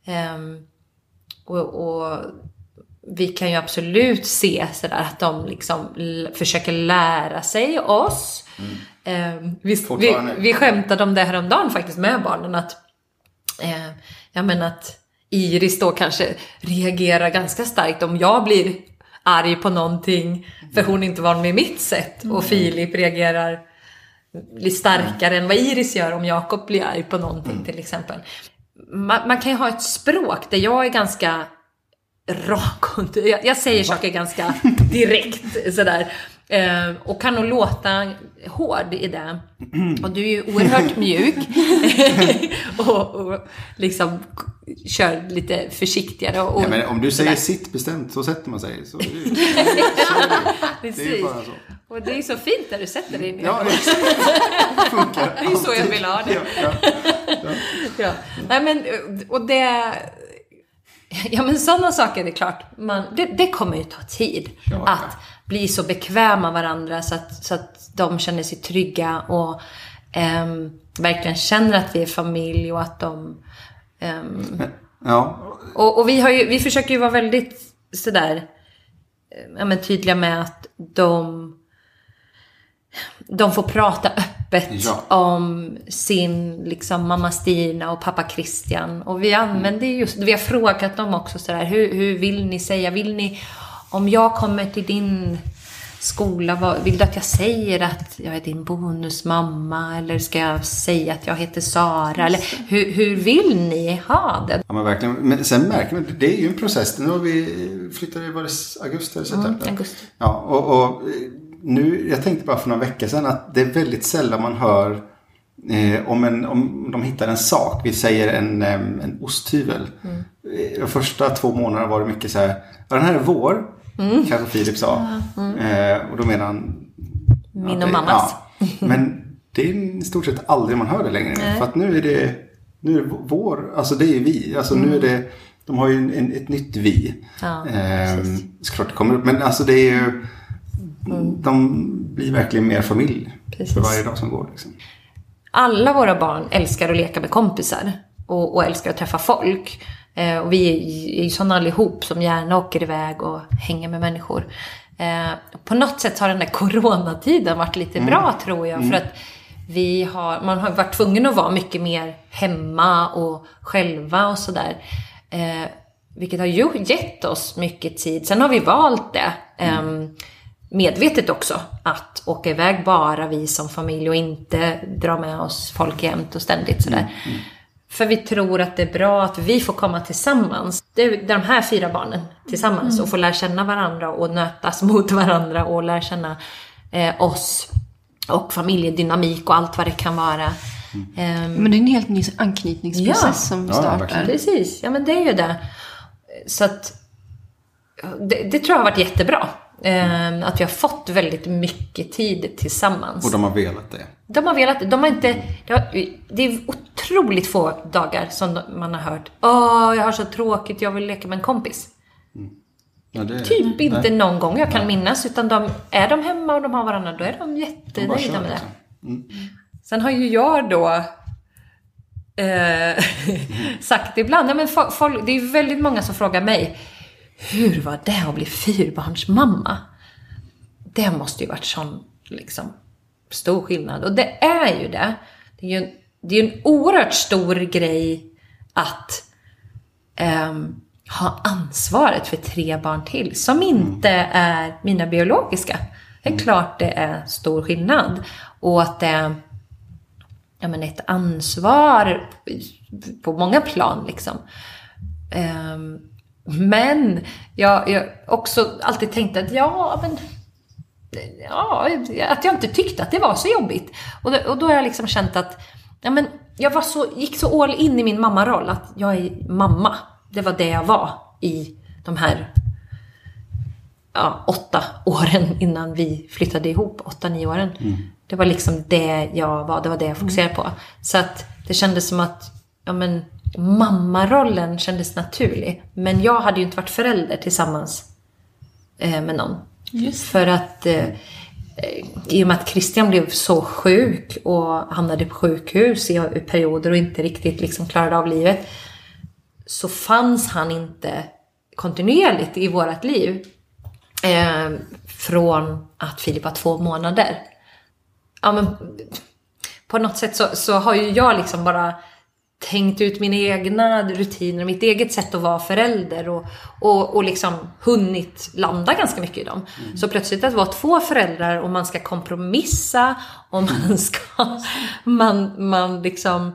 Ehm, och, och vi kan ju absolut se sådär att de liksom försöker lära sig oss. Eh, vi, vi, Fortfarande. vi skämtade om det häromdagen faktiskt med barnen att, eh, ja men att Iris då kanske reagerar ganska starkt om jag blir arg på någonting för hon inte var med mitt sätt och Filip reagerar lite starkare än vad Iris gör om Jakob blir arg på någonting till exempel. Man, man kan ju ha ett språk där jag är ganska rak jag, jag säger saker ganska direkt sådär. Eh, och kan nog låta hård i det. Och du är ju oerhört *laughs* mjuk. *laughs* och, och liksom kör lite försiktigare. Och, Ja, men om du säger sitt bestämt så sätter man sig. Så, det, är- *laughs* så är det. det är bara så. Och det är så fint där du sätter dig ner. Ja. Det funkar. Det är så jag vill ha det. Ja, ja. Ja. Nej men, och det... Ja men sådana saker är det klart, man, det, det kommer ju ta tid. Ja. Att bli så bekväma varandra så att, så att de känner sig trygga och ehm, verkligen känner att vi är familj och att de... ehm, ja. och, och vi, har ju, vi försöker ju vara väldigt sådär eh, ja, men tydliga med att de, de får prata öppet Ja. om sin liksom, mamma Stina och pappa Christian. Och vi använder just, vi har frågat dem också sådär, hur, hur vill ni säga? Vill ni, om jag kommer till din skola, vad, vill du att jag säger att jag är din bonusmamma? Eller ska jag säga att jag heter Sara? Eller hur, hur vill ni ha det? Ja, men verkligen. Men sen märker man, det är ju en process. Nu har vi flyttade, var det augusti eller september? Mm, augusti. Ja, och, och nu, jag tänkte bara för några veckor sedan att det är väldigt sällan man hör eh, om, en, om de hittar en sak. Vi säger en, eh, en osthyvel. Mm. Eh, De första två månaderna var det mycket så här, ja, den här är vår, Mm. kanske Filip sa. Eh, och då menar han Min och mammas. Ja. Men det är i stort sett aldrig man hör det längre. För att nu är det, nu är det vår, alltså det är vi. Alltså nu är det, de har ju en, en, ett nytt vi. Ja, ehm, såklart det kommer upp, men alltså det är ju, de blir verkligen mer familj Precis. för varje dag som går. Liksom. Alla våra barn älskar att leka med kompisar och, och älskar att träffa folk. Eh, och vi är ju sådana allihop som gärna åker iväg och hänger med människor. Eh, på något sätt har den där *laughs* coronatiden varit lite bra tror jag. För att vi har, man har varit tvungen att vara mycket mer hemma och själva och sådär. Eh, vilket har gett oss mycket tid. Sen har vi valt det. ehm, medvetet också att åka iväg bara vi som familj och inte dra med oss folk jämt och ständigt sådär. För vi tror att det är bra att vi får komma tillsammans. Det är de här fyra barnen tillsammans och få lära känna varandra och nötas *laughs* mot varandra och lära känna eh, oss och familjedynamik och allt vad det kan vara. Ehm, Men det är en helt ny anknytningsprocess Ja. som Ja, startar. verkligen. Precis, ja men det är ju det. Så att det, det tror jag har varit jättebra. Ehm, att vi har fått väldigt mycket tid tillsammans. Och de har velat det. De har velat, de har inte, det, har, det är otroligt få dagar som de- man har hört Åh, jag har så tråkigt, jag vill leka med en kompis. Ja, det Typ inte nej. någon gång jag kan minnas, utan de, är de hemma och de har varandra, då är de De jättenöjda kör, med det. liksom. Sen har ju jag då eh, *laughs* sagt ibland, ja, men fo- folk, det är väldigt många som frågar mig, hur var det att bli fyrbarnsmamma? Det måste ju varit sån liksom, stor skillnad. Och det är ju det. Det är ju en, det är en oerhört stor grej att ehm, ha ansvaret för tre barn till som inte är mina biologiska. Det är klart det är stor skillnad. Och att det är ja, men ett ansvar på många plan. Liksom. Ehm, men jag jag också alltid tänkte att ja, men ja, att jag inte tyckte att det var så jobbigt. Och då, och då har jag liksom känt att ja, men jag var så, gick så all in i min mammaroll att jag är mamma. Det var det jag var i de här ja, åtta åren innan vi flyttade ihop. Åtta, nio åren. Det var liksom det jag var, det var det jag fokuserade på. Så att det kändes som att ja, men, mammarollen kändes naturlig. Men jag hade ju inte varit förälder tillsammans eh, med någon. Just För att eh, eh, i och med att Christian blev så sjuk och hamnade på sjukhus i perioder och inte riktigt liksom klarade av livet. Så fanns han inte kontinuerligt i vårt liv. Eh, från att Filip var två månader. Ja men på något sätt så, så har ju jag liksom bara tänkt ut mina egna rutiner, mitt eget sätt att vara förälder och, och, och liksom hunnit landa ganska mycket i dem. Mm. Så plötsligt att vara två föräldrar och man ska kompromissa och man *laughs* ska, man, man liksom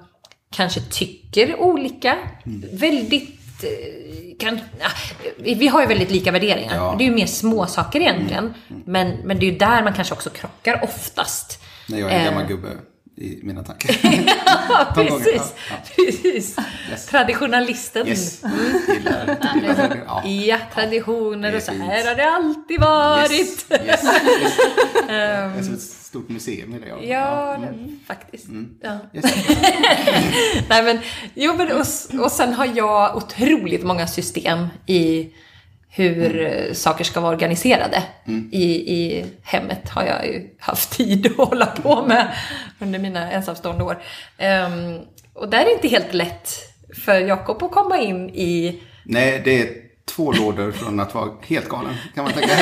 kanske tycker olika. Mm. Väldigt eh, kan, vi har ju väldigt lika värderingar. Ja. Det är ju mer småsaker egentligen. Mm. Mm. Men, men det är ju där man kanske också krockar oftast. När jag är en gammal eh, gubbe i mina tankar. *laughs* ja, precis. Ja, precis. Yes. Traditionalisten. Yes. Gillar, gillar, ja. ja, traditioner och så här har det alltid varit. Yes. Yes. um, *laughs* det är som ett stort museum i det. Ja, ja mm. faktiskt. Mm. Ja. *laughs* Nej, men, jo, men, och, och sen har jag otroligt många system i hur mm. saker ska vara organiserade. Mm. I, I hemmet har jag ju haft *laughs* tid att hålla på med under mina ensamstående år. Um, och där är det inte helt lätt för Jakob att komma in i... Nej, det är två lådor från att vara helt galen, kan man tänka. *laughs*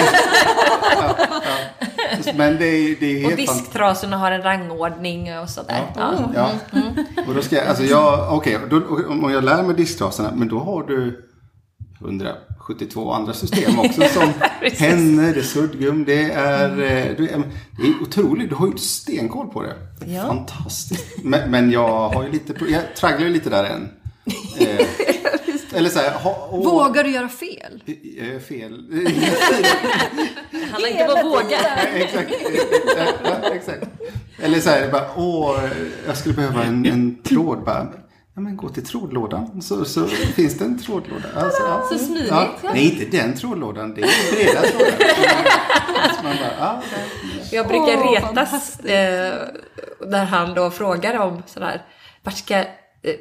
ja, ja. Men det är, det är helt... Och disktrasorna har en rangordning och sådär. Ja, ja. Mm. Och då ska jag, alltså jag, okej, okay, om jag lär mig disktrasorna, men då har du 172 andra system också *laughs* som pennor, det är suddgum, det är, mm. Eh, det är, det är otroligt. Du har ju stenkoll på det. Ja. Fantastiskt. Men, men, jag har ju lite, jag tragglar ju lite där än. *laughs* Eh, eller så här, ha, och, Vågar du göra fel? Eh, fel. det handlar inte om att våga. *laughs* exakt. Exakt. Eller så här, bara, åh, jag skulle behöva en, en tråd. Bara, Ja, men gå till trådlådan så, så finns det en trådlåda. Alltså, ja. Så smidigt. Ja. Nej, inte den trådlådan. Det är breda trådar. *laughs* ja, jag brukar retas eh, när han då frågar om sådär, vart, ska, eh,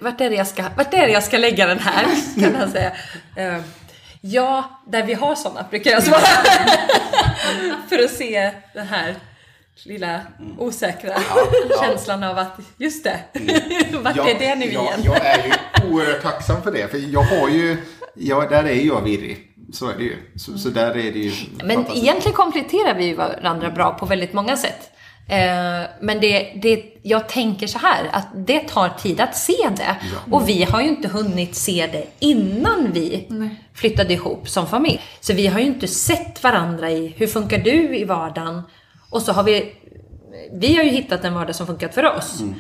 vart, är det jag ska, vart är det jag ska lägga den här? *laughs* Kan han säga. Eh, ja, där vi har sådana brukar jag svara. *laughs* För att se den här lilla osäkra ja, ja. känslan av att, just det, mm. vart jag, är det nu jag, igen? Jag är ju oerhört tacksam för det, för jag har ju, jag, där är jag virrig. Så är det ju. Så, så där är det ju. Men egentligen kompletterar vi varandra bra på väldigt många sätt. Eh, men det, det, jag tänker så här, att det tar tid att se det. Ja. Och vi har ju inte hunnit se det innan vi Nej. flyttade ihop som familj. Så vi har ju inte sett varandra i, hur funkar du i vardagen? Och så har vi, vi har ju hittat en vardag som funkat för oss. Mm.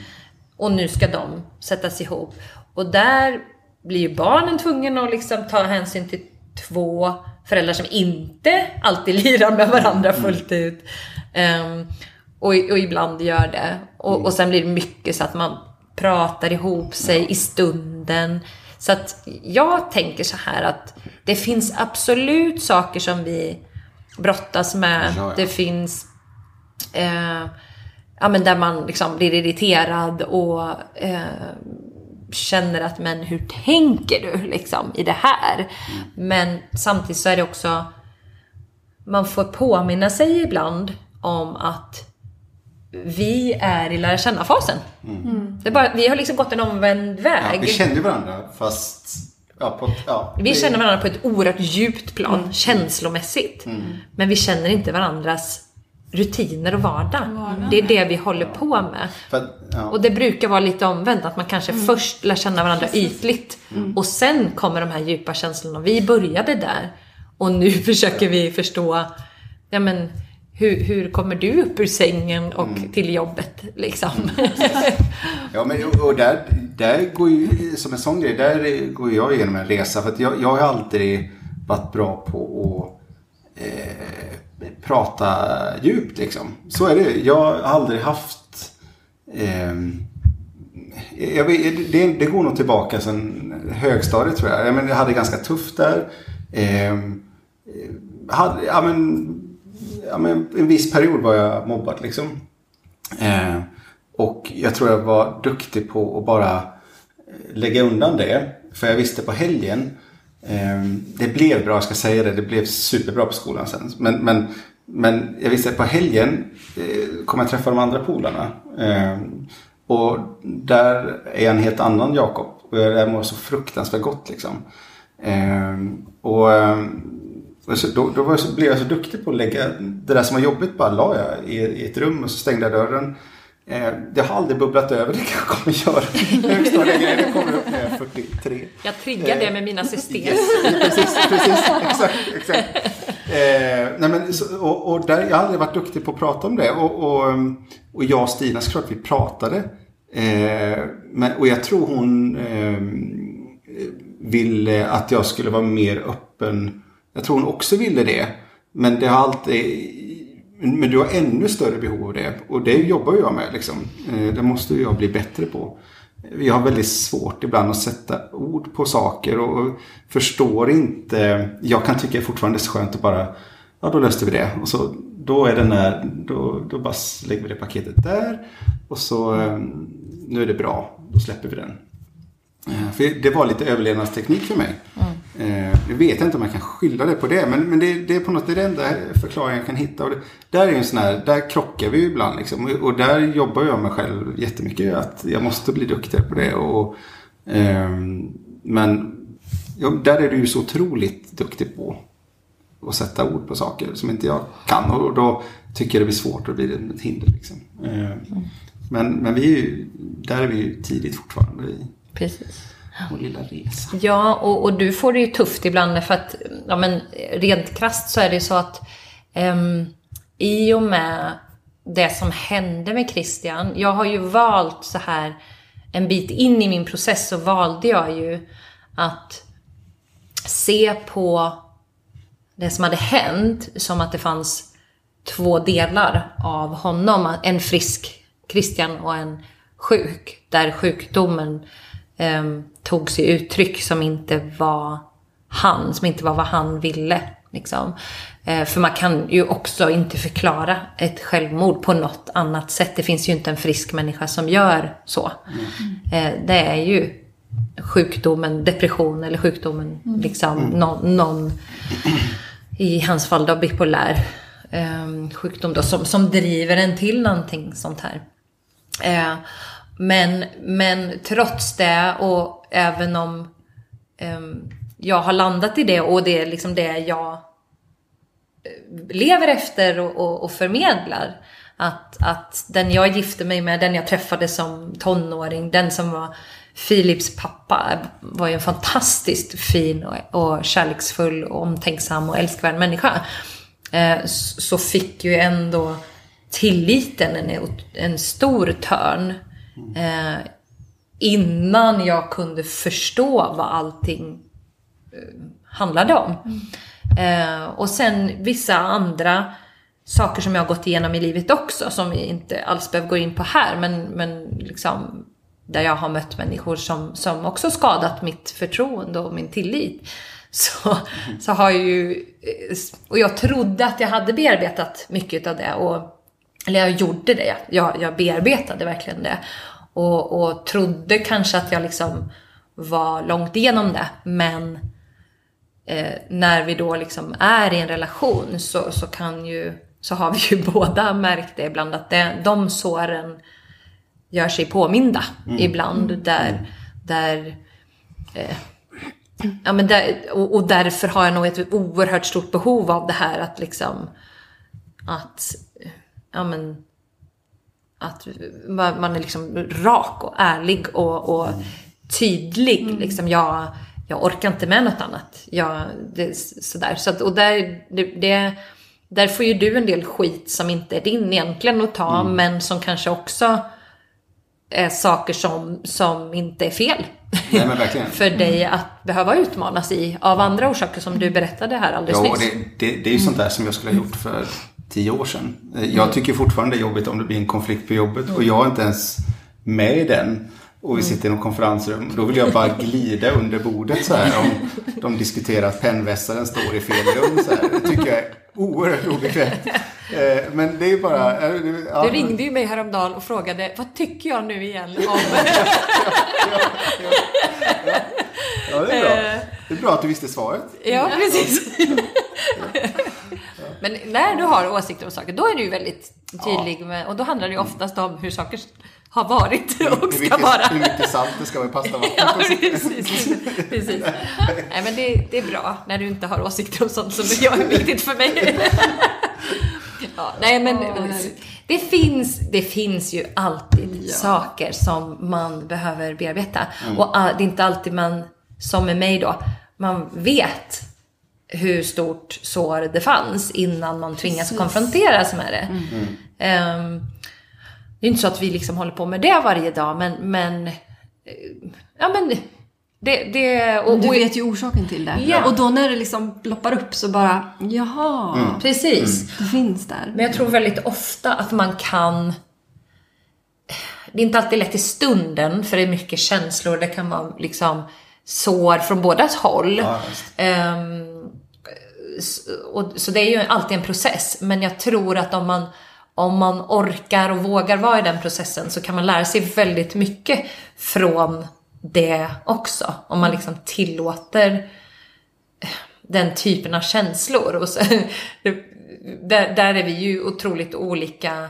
Och nu ska de sättas ihop. Och där blir ju barnen tvungna att liksom ta hänsyn till två föräldrar som inte alltid *laughs* lirar med varandra mm. fullt ut. Um, och, och, ibland gör det. Och, mm. och sen blir det mycket så att man pratar ihop sig i stunden. Så att jag tänker så här att det finns absolut saker som vi brottas med. Ja, ja. Det finns eh, ja, men där man liksom blir irriterad och eh, känner att men hur tänker du liksom i det här? Mm. Men samtidigt så är det också man får påminna sig ibland om att vi är i lära känna-fasen. Mm. vi har liksom gått en omvänd väg. Ja, vi känner varandra fast Ja, på, ja, vi känner varandra på ett oerhört djupt plan, mm. känslomässigt. Mm. Men vi känner inte varandras rutiner och vardag. vardag. Det är det vi håller på med. För, ja. Och det brukar vara lite omvänt, att man kanske mm. först lär känna varandra ytligt mm. och sen kommer de här djupa känslorna. Vi började där och nu *laughs* försöker vi förstå, ja men hur, hur kommer du upp ur sängen och mm. till jobbet liksom? *laughs* ja men och där, där går ju, som en sån grej, där går jag igenom en resa för att jag, jag har aldrig varit bra på att eh, prata djupt liksom. Så är det. Jag har aldrig haft... Eh, jag vet, det, det, går nog tillbaka sen högstadiet tror jag. Jag, men, jag hade ganska tufft där. Eh, hade, ja, men, ja, men, en viss period var jag mobbad liksom. Eh, och jag tror jag var duktig på att bara eh, lägga undan det. För jag visste på helgen. Ehm, det blev bra, jag ska säga det. Det blev superbra på skolan sen. Men, men men jag visste att på helgen eh, kommer jag träffa de andra polarna. Ehm, och där är jag en helt annan Jakob. Och jag mår så fruktansvärt gott liksom. Ehm, och då, då jag så, blev jag så duktig på att lägga det där som var jobbigt bara la jag i, i ett rum och så stängde jag dörren. Eh, det har aldrig bubblat över, det kan jag kommer göra. *laughs* Det kommer upp när jag är 43. Jag triggar det med mina system. Yes, precis, precis, exakt, exakt. Eh, nej men, och, och där, jag har aldrig varit duktig på att prata om det. Och, och, och jag och Stina, såklart vi pratade. Eh, men, och jag tror hon eh, ville att jag skulle vara mer öppen. Jag tror hon också ville det. Men det har alltid men du har ännu större behov av det. Och det jobbar jag med. Liksom. Eh, det måste jag bli bättre på. Vi har väldigt svårt ibland att sätta ord på saker och förstår inte. Jag kan tycka fortfarande det är skönt att bara, ja då löste vi det. Och så, då är den där, då, då bara lägger vi det paketet där. Och så, eh, nu är det bra, då släpper vi den. Eh, för det var lite överlevnadsteknik för mig. Mm. Nu vet jag inte om jag kan skylla det på det. Men, men det, det är på något det är den enda förklaringen jag kan hitta. Och det, där är en sån här, där krockar vi ibland. Liksom. Och där jobbar jag med själv jättemycket. Att jag måste bli duktigare på det. Och, eh, men ja, där är du ju så otroligt duktig på att sätta ord på saker som inte jag kan. Och då tycker jag det blir svårt och blir ett hinder. Liksom. Eh, men, men vi är ju, där är vi ju tidigt fortfarande. Precis. Vår lilla resa. Ja, och, och, du får det ju tufft ibland för att ja, men, rent krast så är det så att um, i och med det som hände med Christian, jag har ju valt så här en bit in i min process så valde jag ju att se på det som hade hänt som att det fanns två delar av honom. En frisk Christian och en sjuk. Där sjukdomen eh, tog sig uttryck som inte var han, som inte var vad han ville. Liksom. Eh, för man kan ju också inte förklara ett självmord på något annat sätt. Det finns ju inte en frisk människa som gör så. Mm. Eh, det är ju sjukdomen, depression eller sjukdomen, mm. liksom mm. någon, någon, i hans fall då bipolär eh, sjukdom då, som, som driver en till någonting sånt här. Men, men trots det och även om um, jag har landat i det och det är liksom det jag eh, lever efter och, och, och, förmedlar. Att, att den jag gifte mig med, den jag träffade som tonåring, den som var Philips pappa var ju en fantastiskt fin och, och kärleksfull och omtänksam och älskvärd människa. Eh, så fick ju ändå tilliten en, en stor törn Eh, innan jag kunde förstå vad allting eh, handlade om. Mm. Eh, och sen vissa andra saker som jag har gått igenom i livet också, som vi inte alls behöver gå in på här, men, men liksom där jag har mött människor som, som också skadat mitt förtroende och min tillit. Så, så har jag ju, eh, och jag trodde att jag hade bearbetat mycket av det. Och, eller jag gjorde det, jag, jag bearbetade verkligen det. Och, och trodde kanske att jag liksom var långt igenom det. Men eh, när vi då liksom är i en relation så, så kan ju, så har vi ju *laughs* båda märkt det ibland att det, de såren gör sig påminda mm. ibland. Mm. Där, där eh, Ja, men där, och, och, därför har jag nog ett oerhört stort behov av det här att liksom att ja, men, att man är liksom rak och ärlig och, och tydlig. Mm. Liksom jag, jag orkar inte med något annat. Jag, det, sådär. Så att, och där, det, det, där får ju du en del skit som inte är din egentligen att ta, mm. men som kanske också är saker som, som inte är fel. Nej, *laughs* för dig att behöva utmanas i av andra orsaker som du berättade här alldeles ja, nyss. Det, det, det är ju sånt där som jag skulle ha gjort för tio år sedan. Jag tycker fortfarande det är jobbigt om det blir en konflikt på jobbet och jag är inte ens med i den. Och vi mm. sitter i något konferensrum. Då vill jag bara glida under bordet så här om de diskuterar att pennvässaren står i fel rum. Så här. Det tycker jag är oerhört obekvämt. Eh, men det är ju bara... Eh, ja. Du ringde ju mig häromdagen och frågade vad tycker jag nu igen om... *laughs* ja, det är bra. Eh. Det är bra att du visste svaret. Ja, precis. Men när du har åsikter om saker, då är du ju väldigt tydlig med, och då handlar det ju oftast om hur saker har varit och Hur ska mycket, vara. hur mycket salt det ska vara i pastavattnet. *laughs* Ja, och precis. precis. Nej, men det, det är bra när du inte har åsikter om sånt som jag är viktigt för mig. *laughs* Ja, nej, men det finns, det finns ju alltid saker som man behöver bearbeta. Och ah, det är inte alltid man, som med mig då, man vet hur stort sår det fanns innan man tvingas konfronteras med det. Ehm, det är inte så att vi liksom håller på med det varje dag, men, men eh, ja men det, det och, Du vet ju orsaken till det. Ja. Och då när det liksom ploppar upp så bara, jaha, Precis. det finns där. Men jag tror väldigt ofta att man kan... Det är inte alltid lätt i stunden, för det är mycket känslor. Det kan vara liksom sår från bådas håll. Ja, visst. Och, så det är ju alltid en process. Men jag tror att om man, om man orkar och vågar vara i den processen så kan man lära sig väldigt mycket från det också. Om man liksom tillåter eh, den typen av känslor. Och så, *laughs* där, där är vi ju otroligt olika.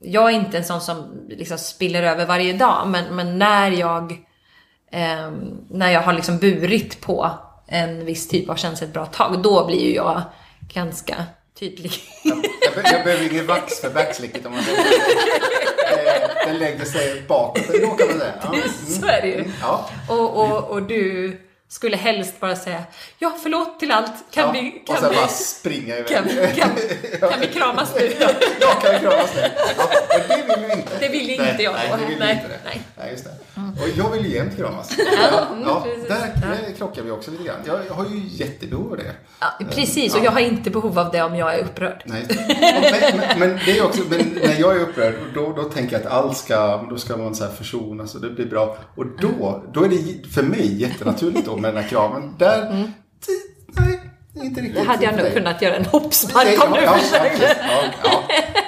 Jag är inte en sån som liksom spiller över varje dag, men, men när jag eh, när jag har liksom burit på en viss typ av känsla ett bra tag, då blir ju jag ganska tydlig. Jag, be- jag behöver ingen vax för backslicket om man säger Eh, Den lägger sig bakåt ändå kan man säga. Ja. Mm. Så är det ju. Ja. Och, och, och du skulle helst bara säga ja, förlåt till allt. Kan Ja. vi, och kan sen vi, bara springa iväg. kan, kan, *laughs* kan vi kramas nu? Jag kan kramas nu. Ja, det vill du inte. Det vill nej, inte jag Nej, det vill Nej, inte det. nej. Nej, just det. Och jag vill ju jämt kramas. Ja, mm, ja, precis. där, där krockar vi också lite grann. Jag, jag har ju jättebehov av det. Ja, precis, och jag har inte behov av det om jag är upprörd. Nej. Men, men, men det är också, men när jag är upprörd, då, då tänker jag att allt ska, då ska man så här försonas och det blir bra. Och då, då är det för mig jättenaturligt då med den här kraven. Där, Mm. nej, inte riktigt. Det hade jag nog dig. kunnat göra en hoppspark om du ja, försökte. ja, ja,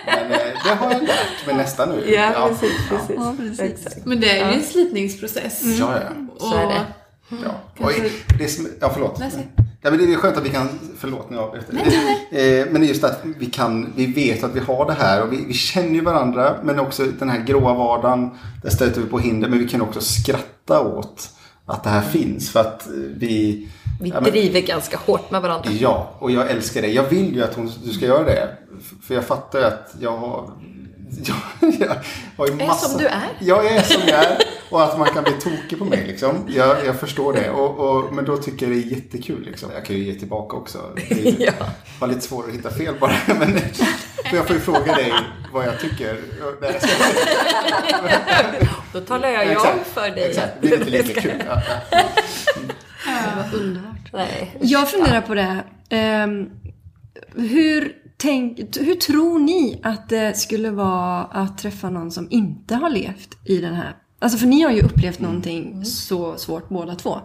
Men eh, det har jag lärt mig nästan nu. Ja, precis, precis. Ja, precis. Exakt. Men det är ju en slitningsprocess. Ja, ja. Så är det. Ja. Oj, det är, som- ja, förlåt. Nej. Ja, men det är skönt att vi kan, förlåt nu avbryter. Eh, Men det är just att vi kan, vi vet att vi har det här och vi, vi känner ju varandra men också den här gråa vardagen, där stöter vi på hinder men vi kan också skratta åt att det här finns för att eh, vi... Vi ja, men- driver ganska hårt med varandra. Ja, och jag älskar det. Jag vill ju att hon, du ska göra det. För jag fattar ju att jag har... Jag, *laughs* jag har ju Är massa... som du är. Jag är som jag är. Och att man kan bli tokig på mig liksom. Jag, jag förstår det. Och, och, men då tycker jag det är jättekul liksom. Jag kan ju ge tillbaka också. Det är, *laughs* Ja. var lite svårt att hitta fel bara. *laughs* Men för jag får ju fråga dig vad jag tycker. Då talar jag ju om för dig. Exakt, det är lite lika kul. *laughs* Ja, ja. Underbart. Nej. Jag funderar på det. Ehm, hur, tänk, hur tror ni att det skulle vara att träffa någon som inte har levt i den här... Alltså för ni har ju upplevt någonting så svårt båda två.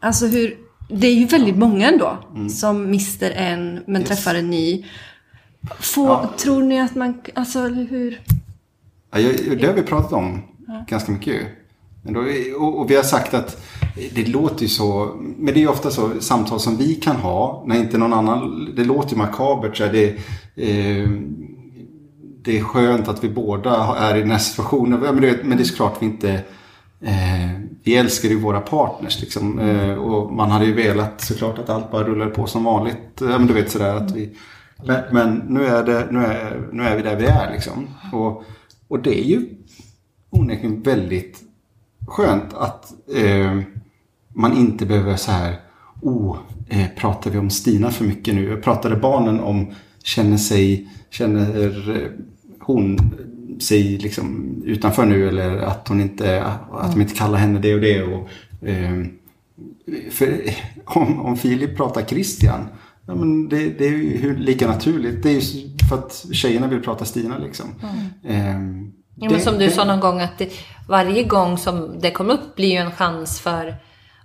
Alltså hur... Det är ju väldigt många ändå som mister en men Yes. träffar en ny. Får, Ja. Tror ni att man... Alltså hur... Ja, det har vi pratat om ganska mycket ju. Och, och vi har sagt att det låter ju så, men det är ju ofta så samtal som vi kan ha när inte någon annan, det låter ju makabert så är det, eh, det är skönt att vi båda är i den här situationen. Ja, Men det, men det är såklart vi inte, eh, vi älskar ju våra partners liksom. Eh, och man hade ju velat såklart att allt bara rullar på som vanligt. Ja, men du vet sådär att vi, men, men nu, är det, nu, är, nu är vi där vi är liksom. Och, och det är ju onekligen väldigt skönt att eh, man inte behöver så här, oh, eh, pratar vi om Stina för mycket nu? Pratade barnen om, känner sig, känner eh, hon sig liksom utanför nu eller att hon inte, att de inte kallar henne det och det och eh, för *laughs* om, om Filip pratar Christian, ja, men det, det är ju lika naturligt. Det är ju för att tjejerna vill prata Stina liksom. Ehm, Ja, men som du sa någon gång att det, varje gång som det kom upp blir ju en chans för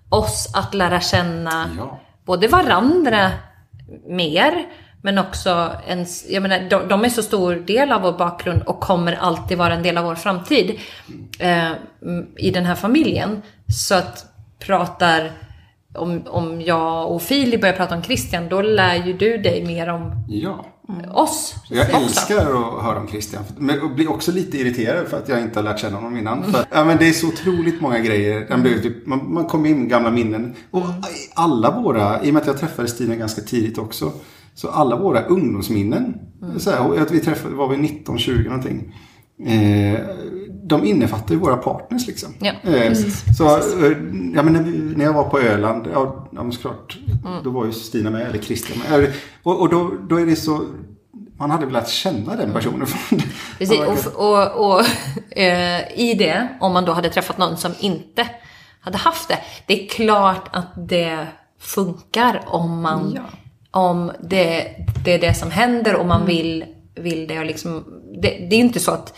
oss att lära känna Ja. både varandra mer men också en, jag menar, de, de är så stor del av vår bakgrund och kommer alltid vara en del av vår framtid eh, i den här familjen. Så att pratar om, om jag och Filip börjar prata om Christian, då lär ju du dig mer om Ja. Oss Jag också. älskar att höra om Christian. Men och blir också lite irriterad för att jag inte har lärt känna honom innan. För, ja, men det är så otroligt många grejer. Man, blir typ, man, man kommer in med gamla minnen. Och alla våra, i och med att jag träffade Stina ganska tidigt också. Så alla våra ungdomsminnen. Så här, vi träffade, var vi 19-20 någonting. Eh, de innefattar ju våra partners liksom. Ja, eh, så, eh, ja, men när, vi, när jag var på Öland, ja, ja men såklart, då var ju Stina med, eller Christian med. Och, och då, då är det så, man hade velat känna den personen. Precis, och, och, och *laughs* eh, i det, om man då hade träffat någon som inte hade haft det. Det är klart att det funkar om man, Ja. om det, det är det som händer och Mm. man vill, vill det. Och liksom, det. Det är inte så att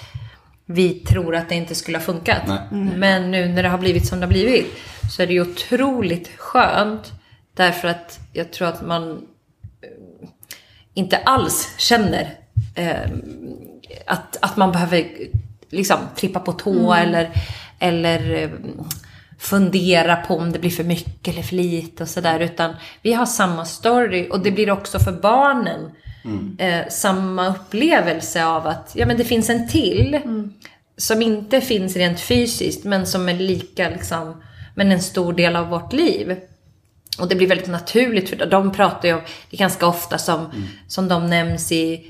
vi tror att det inte skulle ha funkat. Nej. Men nu när det har blivit som det har blivit så är det ju otroligt skönt. Därför att jag tror att man inte alls känner eh, att, att man behöver liksom trippa på tå eller, eller eh, fundera på om det blir för mycket eller för lite och sådär. Utan vi har samma story och det blir också för barnen eh, samma upplevelse av att ja, men det finns en till som inte finns rent fysiskt men som är lika liksom, men en stor del av vårt liv. Och det blir väldigt naturligt för. De pratar ju om, det är ganska ofta som, som de nämns i,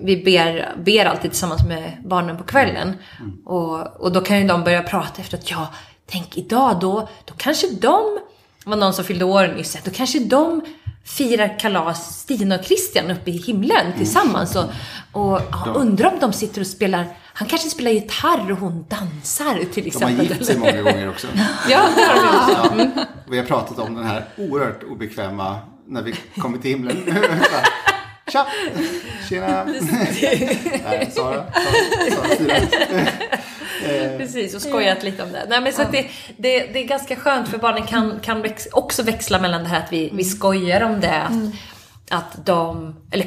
vi ber, ber alltid tillsammans med barnen på kvällen. Och, och då kan ju de börja prata efter att, ja, tänk idag då, då kanske de, var någon som fyllde år nyss, då kanske de firar kalas, Stina och Christian uppe i himlen tillsammans. Och, och ja, undrar om de sitter och spelar, han kanske spelar gitarr och hon dansar till De exempel. har gift sig många gånger också. *laughs* Ja, det har de. Ja. Vi har pratat om den här oerhört obekväma när vi kommer till himlen. *laughs* Tja! Tjena! *laughs* Nej, Sara. Sara, Sara. Precis, och skojat lite om det. Nej, men så det, det, det är ganska skönt för barnen kan, kan väx, också växla mellan det här att vi, vi skojar om det. Att, att de, eller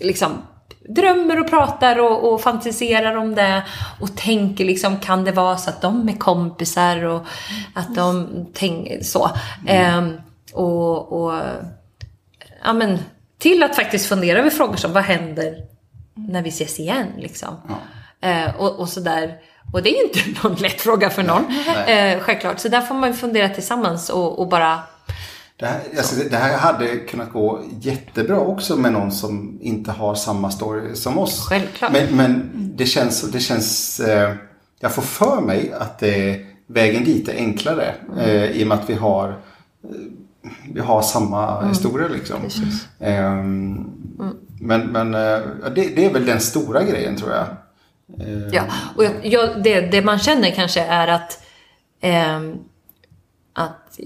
liksom drömmer och pratar och, och fantiserar om det. Och tänker liksom, kan det vara så att de är kompisar och att de tänker så. Ehm, och, och ja, men, till att faktiskt fundera över frågor som vad händer när vi ses igen liksom. Eh, och, och sådär. Och det är ju inte *laughs* någon lätt fråga för någon. Eh, självklart. Så där får man ju fundera tillsammans och, och bara... Det här, alltså, det här hade kunnat gå jättebra också med någon som inte har samma story som oss. Självklart. Men, men det känns, det känns eh, jag får för mig att det, vägen dit är enklare. Eh, I och med att vi har, eh, vi har samma historia liksom. Ehm, Men, men eh, det, det är väl den stora grejen tror jag. Eh, Ja, och jag, jag, det, det man känner kanske är att... ehm, att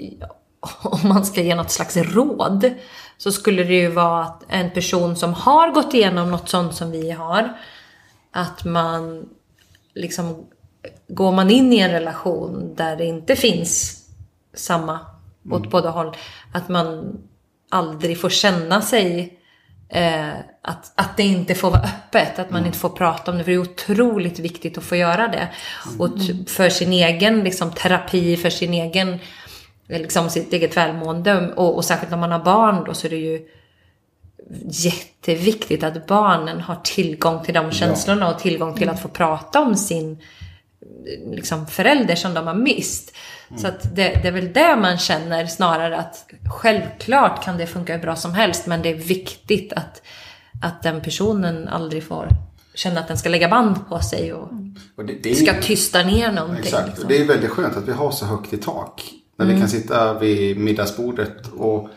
*laughs* om man ska ge något slags råd så skulle det ju vara att en person som har gått igenom något sånt som vi har att man liksom går man in i en relation där det inte finns samma åt båda håll att man aldrig får känna sig eh, att, att det inte får vara öppet, att man inte får prata om det. För det är otroligt viktigt att få göra det. Och t- för sin egen liksom, terapi, för sin egen, eh, liksom, sitt eget välmående. Och, och särskilt när man har barn då så är det ju jätteviktigt att barnen har tillgång till de känslorna och tillgång till att få prata om sin liksom, förälder som de har mist. Så att det, det är väl det man känner snarare att självklart kan det funka hur bra som helst men det är viktigt att, att den personen aldrig får känna att den ska lägga band på sig och och det, det är, ska tysta ner någonting. Exakt, liksom. och det är väldigt skönt att vi har så högt i tak. När vi kan sitta vid middagsbordet och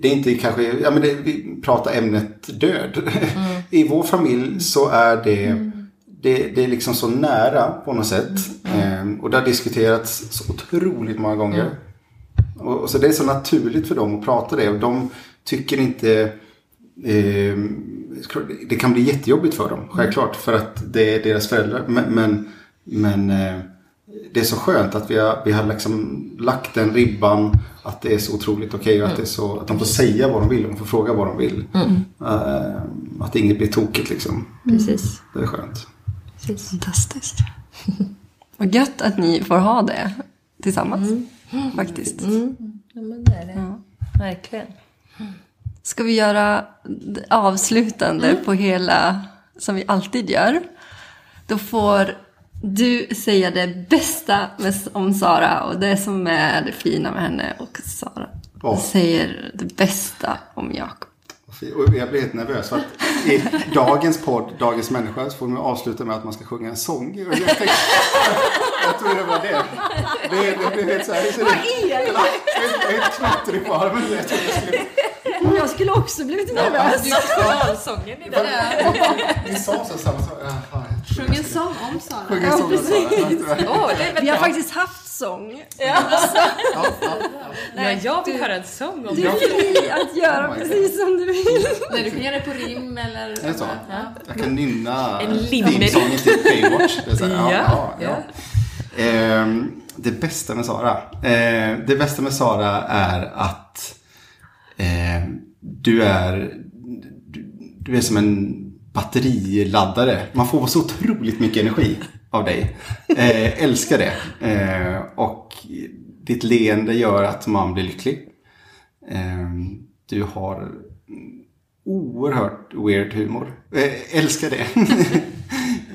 det är inte kanske, ja men det, vi pratar ämnet död. *laughs* I vår familj så är det, det, det är liksom så nära på något sätt. Ehm, och det har diskuterats så otroligt många gånger. Och, och så det är så naturligt för dem att prata det och de tycker inte ehm, det kan bli jättejobbigt för dem, självklart. För att det är deras föräldrar. Men, men, men eh, det är så skönt att vi har, vi har liksom lagt den ribban. Att det är så otroligt okej och att, det är så, att de får säga vad de vill. De får fråga vad de vill. Eh, att inget blir tokigt liksom. Precis. Det är skönt. Precis. Fantastiskt. *laughs* Vad gött att ni får ha det tillsammans. Faktiskt. Ja, men det är det. Ja. Verkligen. Ska vi göra avslutande på hela, som vi alltid gör. Då får du säga det bästa med, om Sara och det som är det fina med henne och Sara. Ja. Säger det bästa om Jakob. Och jag blir helt nervös för att i dagens podd, Dagens människa, så får man avsluta med att man ska sjunga en sång. Och jag, tänkte, jag tror det var det. Det, det blev helt så här. Vad är det? Jag är helt knattrig på armen. Jag skulle... Jag skulle också blivit nervös. Nationalsången i Ni sa så samma sak. Sjung en sång om Sara. sjunga en sång om Sara. Ja, Åh, det är Vi har faktiskt haft sång. ja, *laughs* ja. Ja, jag vill höra en sång om Du det. är fri *laughs* att göra precis som du vill. Nej, du kan göra det på rim eller... Är det så? Jag kan nynna themesången till Baywatch. Det här, ja, ja, Ja, ja. Ehm, det bästa med Sara. Eh, det bästa med Sara är att eh, du är du, du är som en batteriladdare. Man får så otroligt mycket energi av dig. Eh, älskar det. Eh, och ditt leende gör att man blir lycklig. Eh, du har oerhört weird humor. Eh, älskar det. *laughs*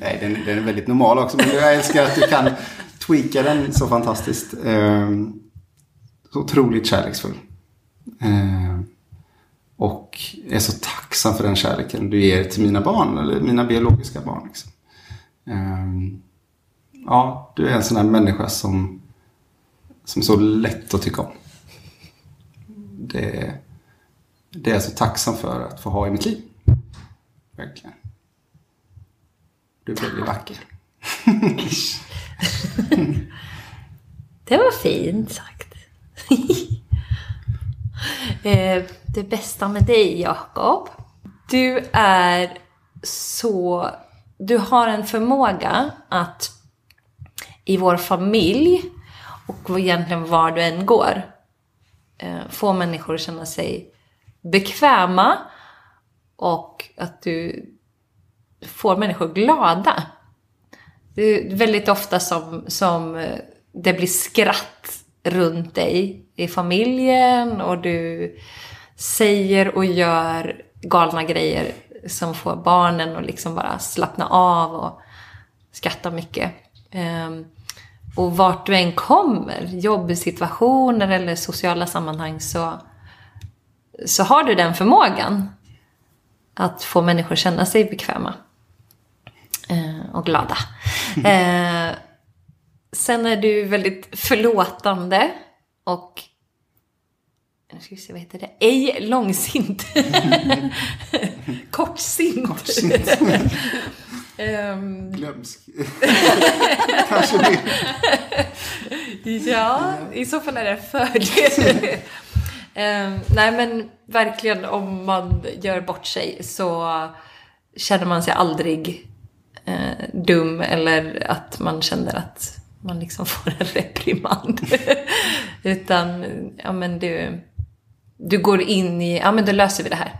Nej, den, den är väldigt normal också. Men jag älskar att du kan tweaka den så fantastiskt. Eh, så otroligt kärleksfull. Eh, och är så tacksam för den kärleken du ger till mina barn, eller mina biologiska barn. Liksom. Ehm, ja, du är en sån här människa som, som är så lätt att tycka om. Det, det är jag så tacksam för att få ha i mitt liv. Verkligen. Du blev ju vacker. *laughs* Det var fint sagt. *laughs* *laughs* Eh, det bästa med dig, Jakob. Du är så... Du har en förmåga att i vår familj och egentligen var du än går eh, få människor att känna sig bekväma och att du får människor glada. Det är väldigt ofta som, som eh, det blir skratt runt dig i familjen och du säger och gör galna grejer som får barnen att liksom bara slappna av och skratta mycket. Ehm, och vart du än kommer, jobbsituationer eller sociala sammanhang så, så har du den förmågan att få människor känna sig bekväma eh, och glada. Eh, sen är du väldigt förlåtande och nu ska vi se, vad heter det? Ej långsint. *laughs* Kortsint. Kortsint. Ehm, Glömsk. *laughs* Kanske det. Ja, i så fall är det en fördel. Ehm, nej men verkligen om man gör bort sig så känner man sig aldrig eh, dum eller att man känner att man liksom får en reprimand. *laughs* Utan, ja men du, du går in i, ja men då löser vi det här.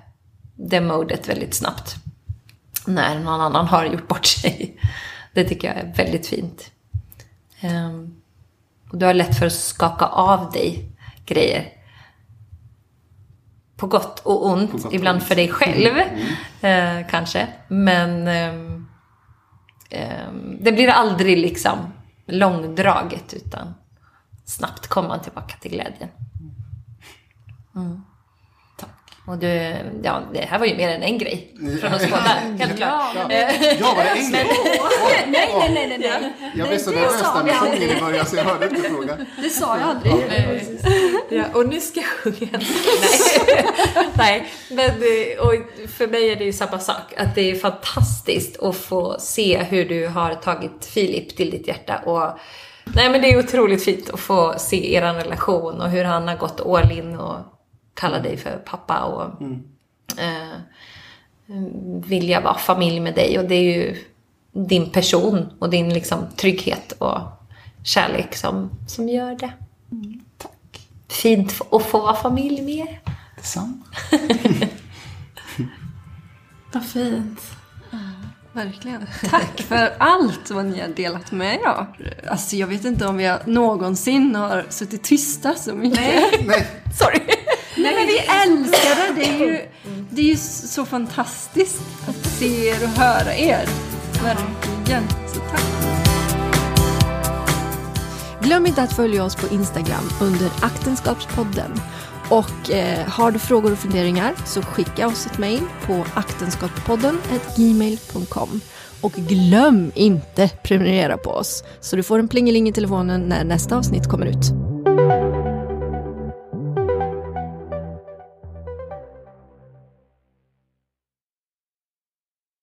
Det modet väldigt snabbt. När någon annan har gjort bort sig. Det tycker jag är väldigt fint. Ehm, och du har lätt för att skaka av dig grejer. På gott och ont, gott och ibland ont. för dig själv eh, kanske. Men ehm, ehm, det blir aldrig liksom långdraget utan snabbt kommer man tillbaka till glädjen. Mm. Och du, ja, det här var ju mer än en grej från oss båda, helt klart. Ja, ja var det en grej? *laughs* Nej, nej, nej, nej, nej. Jag blev så Det nervös när du sjöng i början så jag hörde inte frågan. Det sa jag aldrig. Ja, och nu ska jag sjunga. Nej. Nej, men och för mig är det ju samma sak. Att det är fantastiskt att få se hur du har tagit Filip till ditt hjärta. Och, nej, men det är otroligt fint att få se er relation och hur han har gått all in och kallar dig för pappa och eh, vilja vara familj med dig. Och det är ju din person och din liksom, trygghet och kärlek som, som gör det. Fint att få vara familj med er. Detsamma. *laughs* Vad fint. Verkligen. Tack för allt vad ni har delat med er. Alltså jag vet inte om vi någonsin har suttit tysta så mycket. Nej. *laughs* Sorry. Nej men vi älskar det. Det är ju, det är ju så fantastiskt att se er och höra er. Verkligen. Så tack. Glöm inte att följa oss på Instagram under Aktenskapspodden. Och eh, har du frågor och funderingar så skicka oss ett mejl på aktenskapspodden gmail.com. Och glöm inte prenumerera på oss så du får en plingeling i telefonen när nästa avsnitt kommer ut.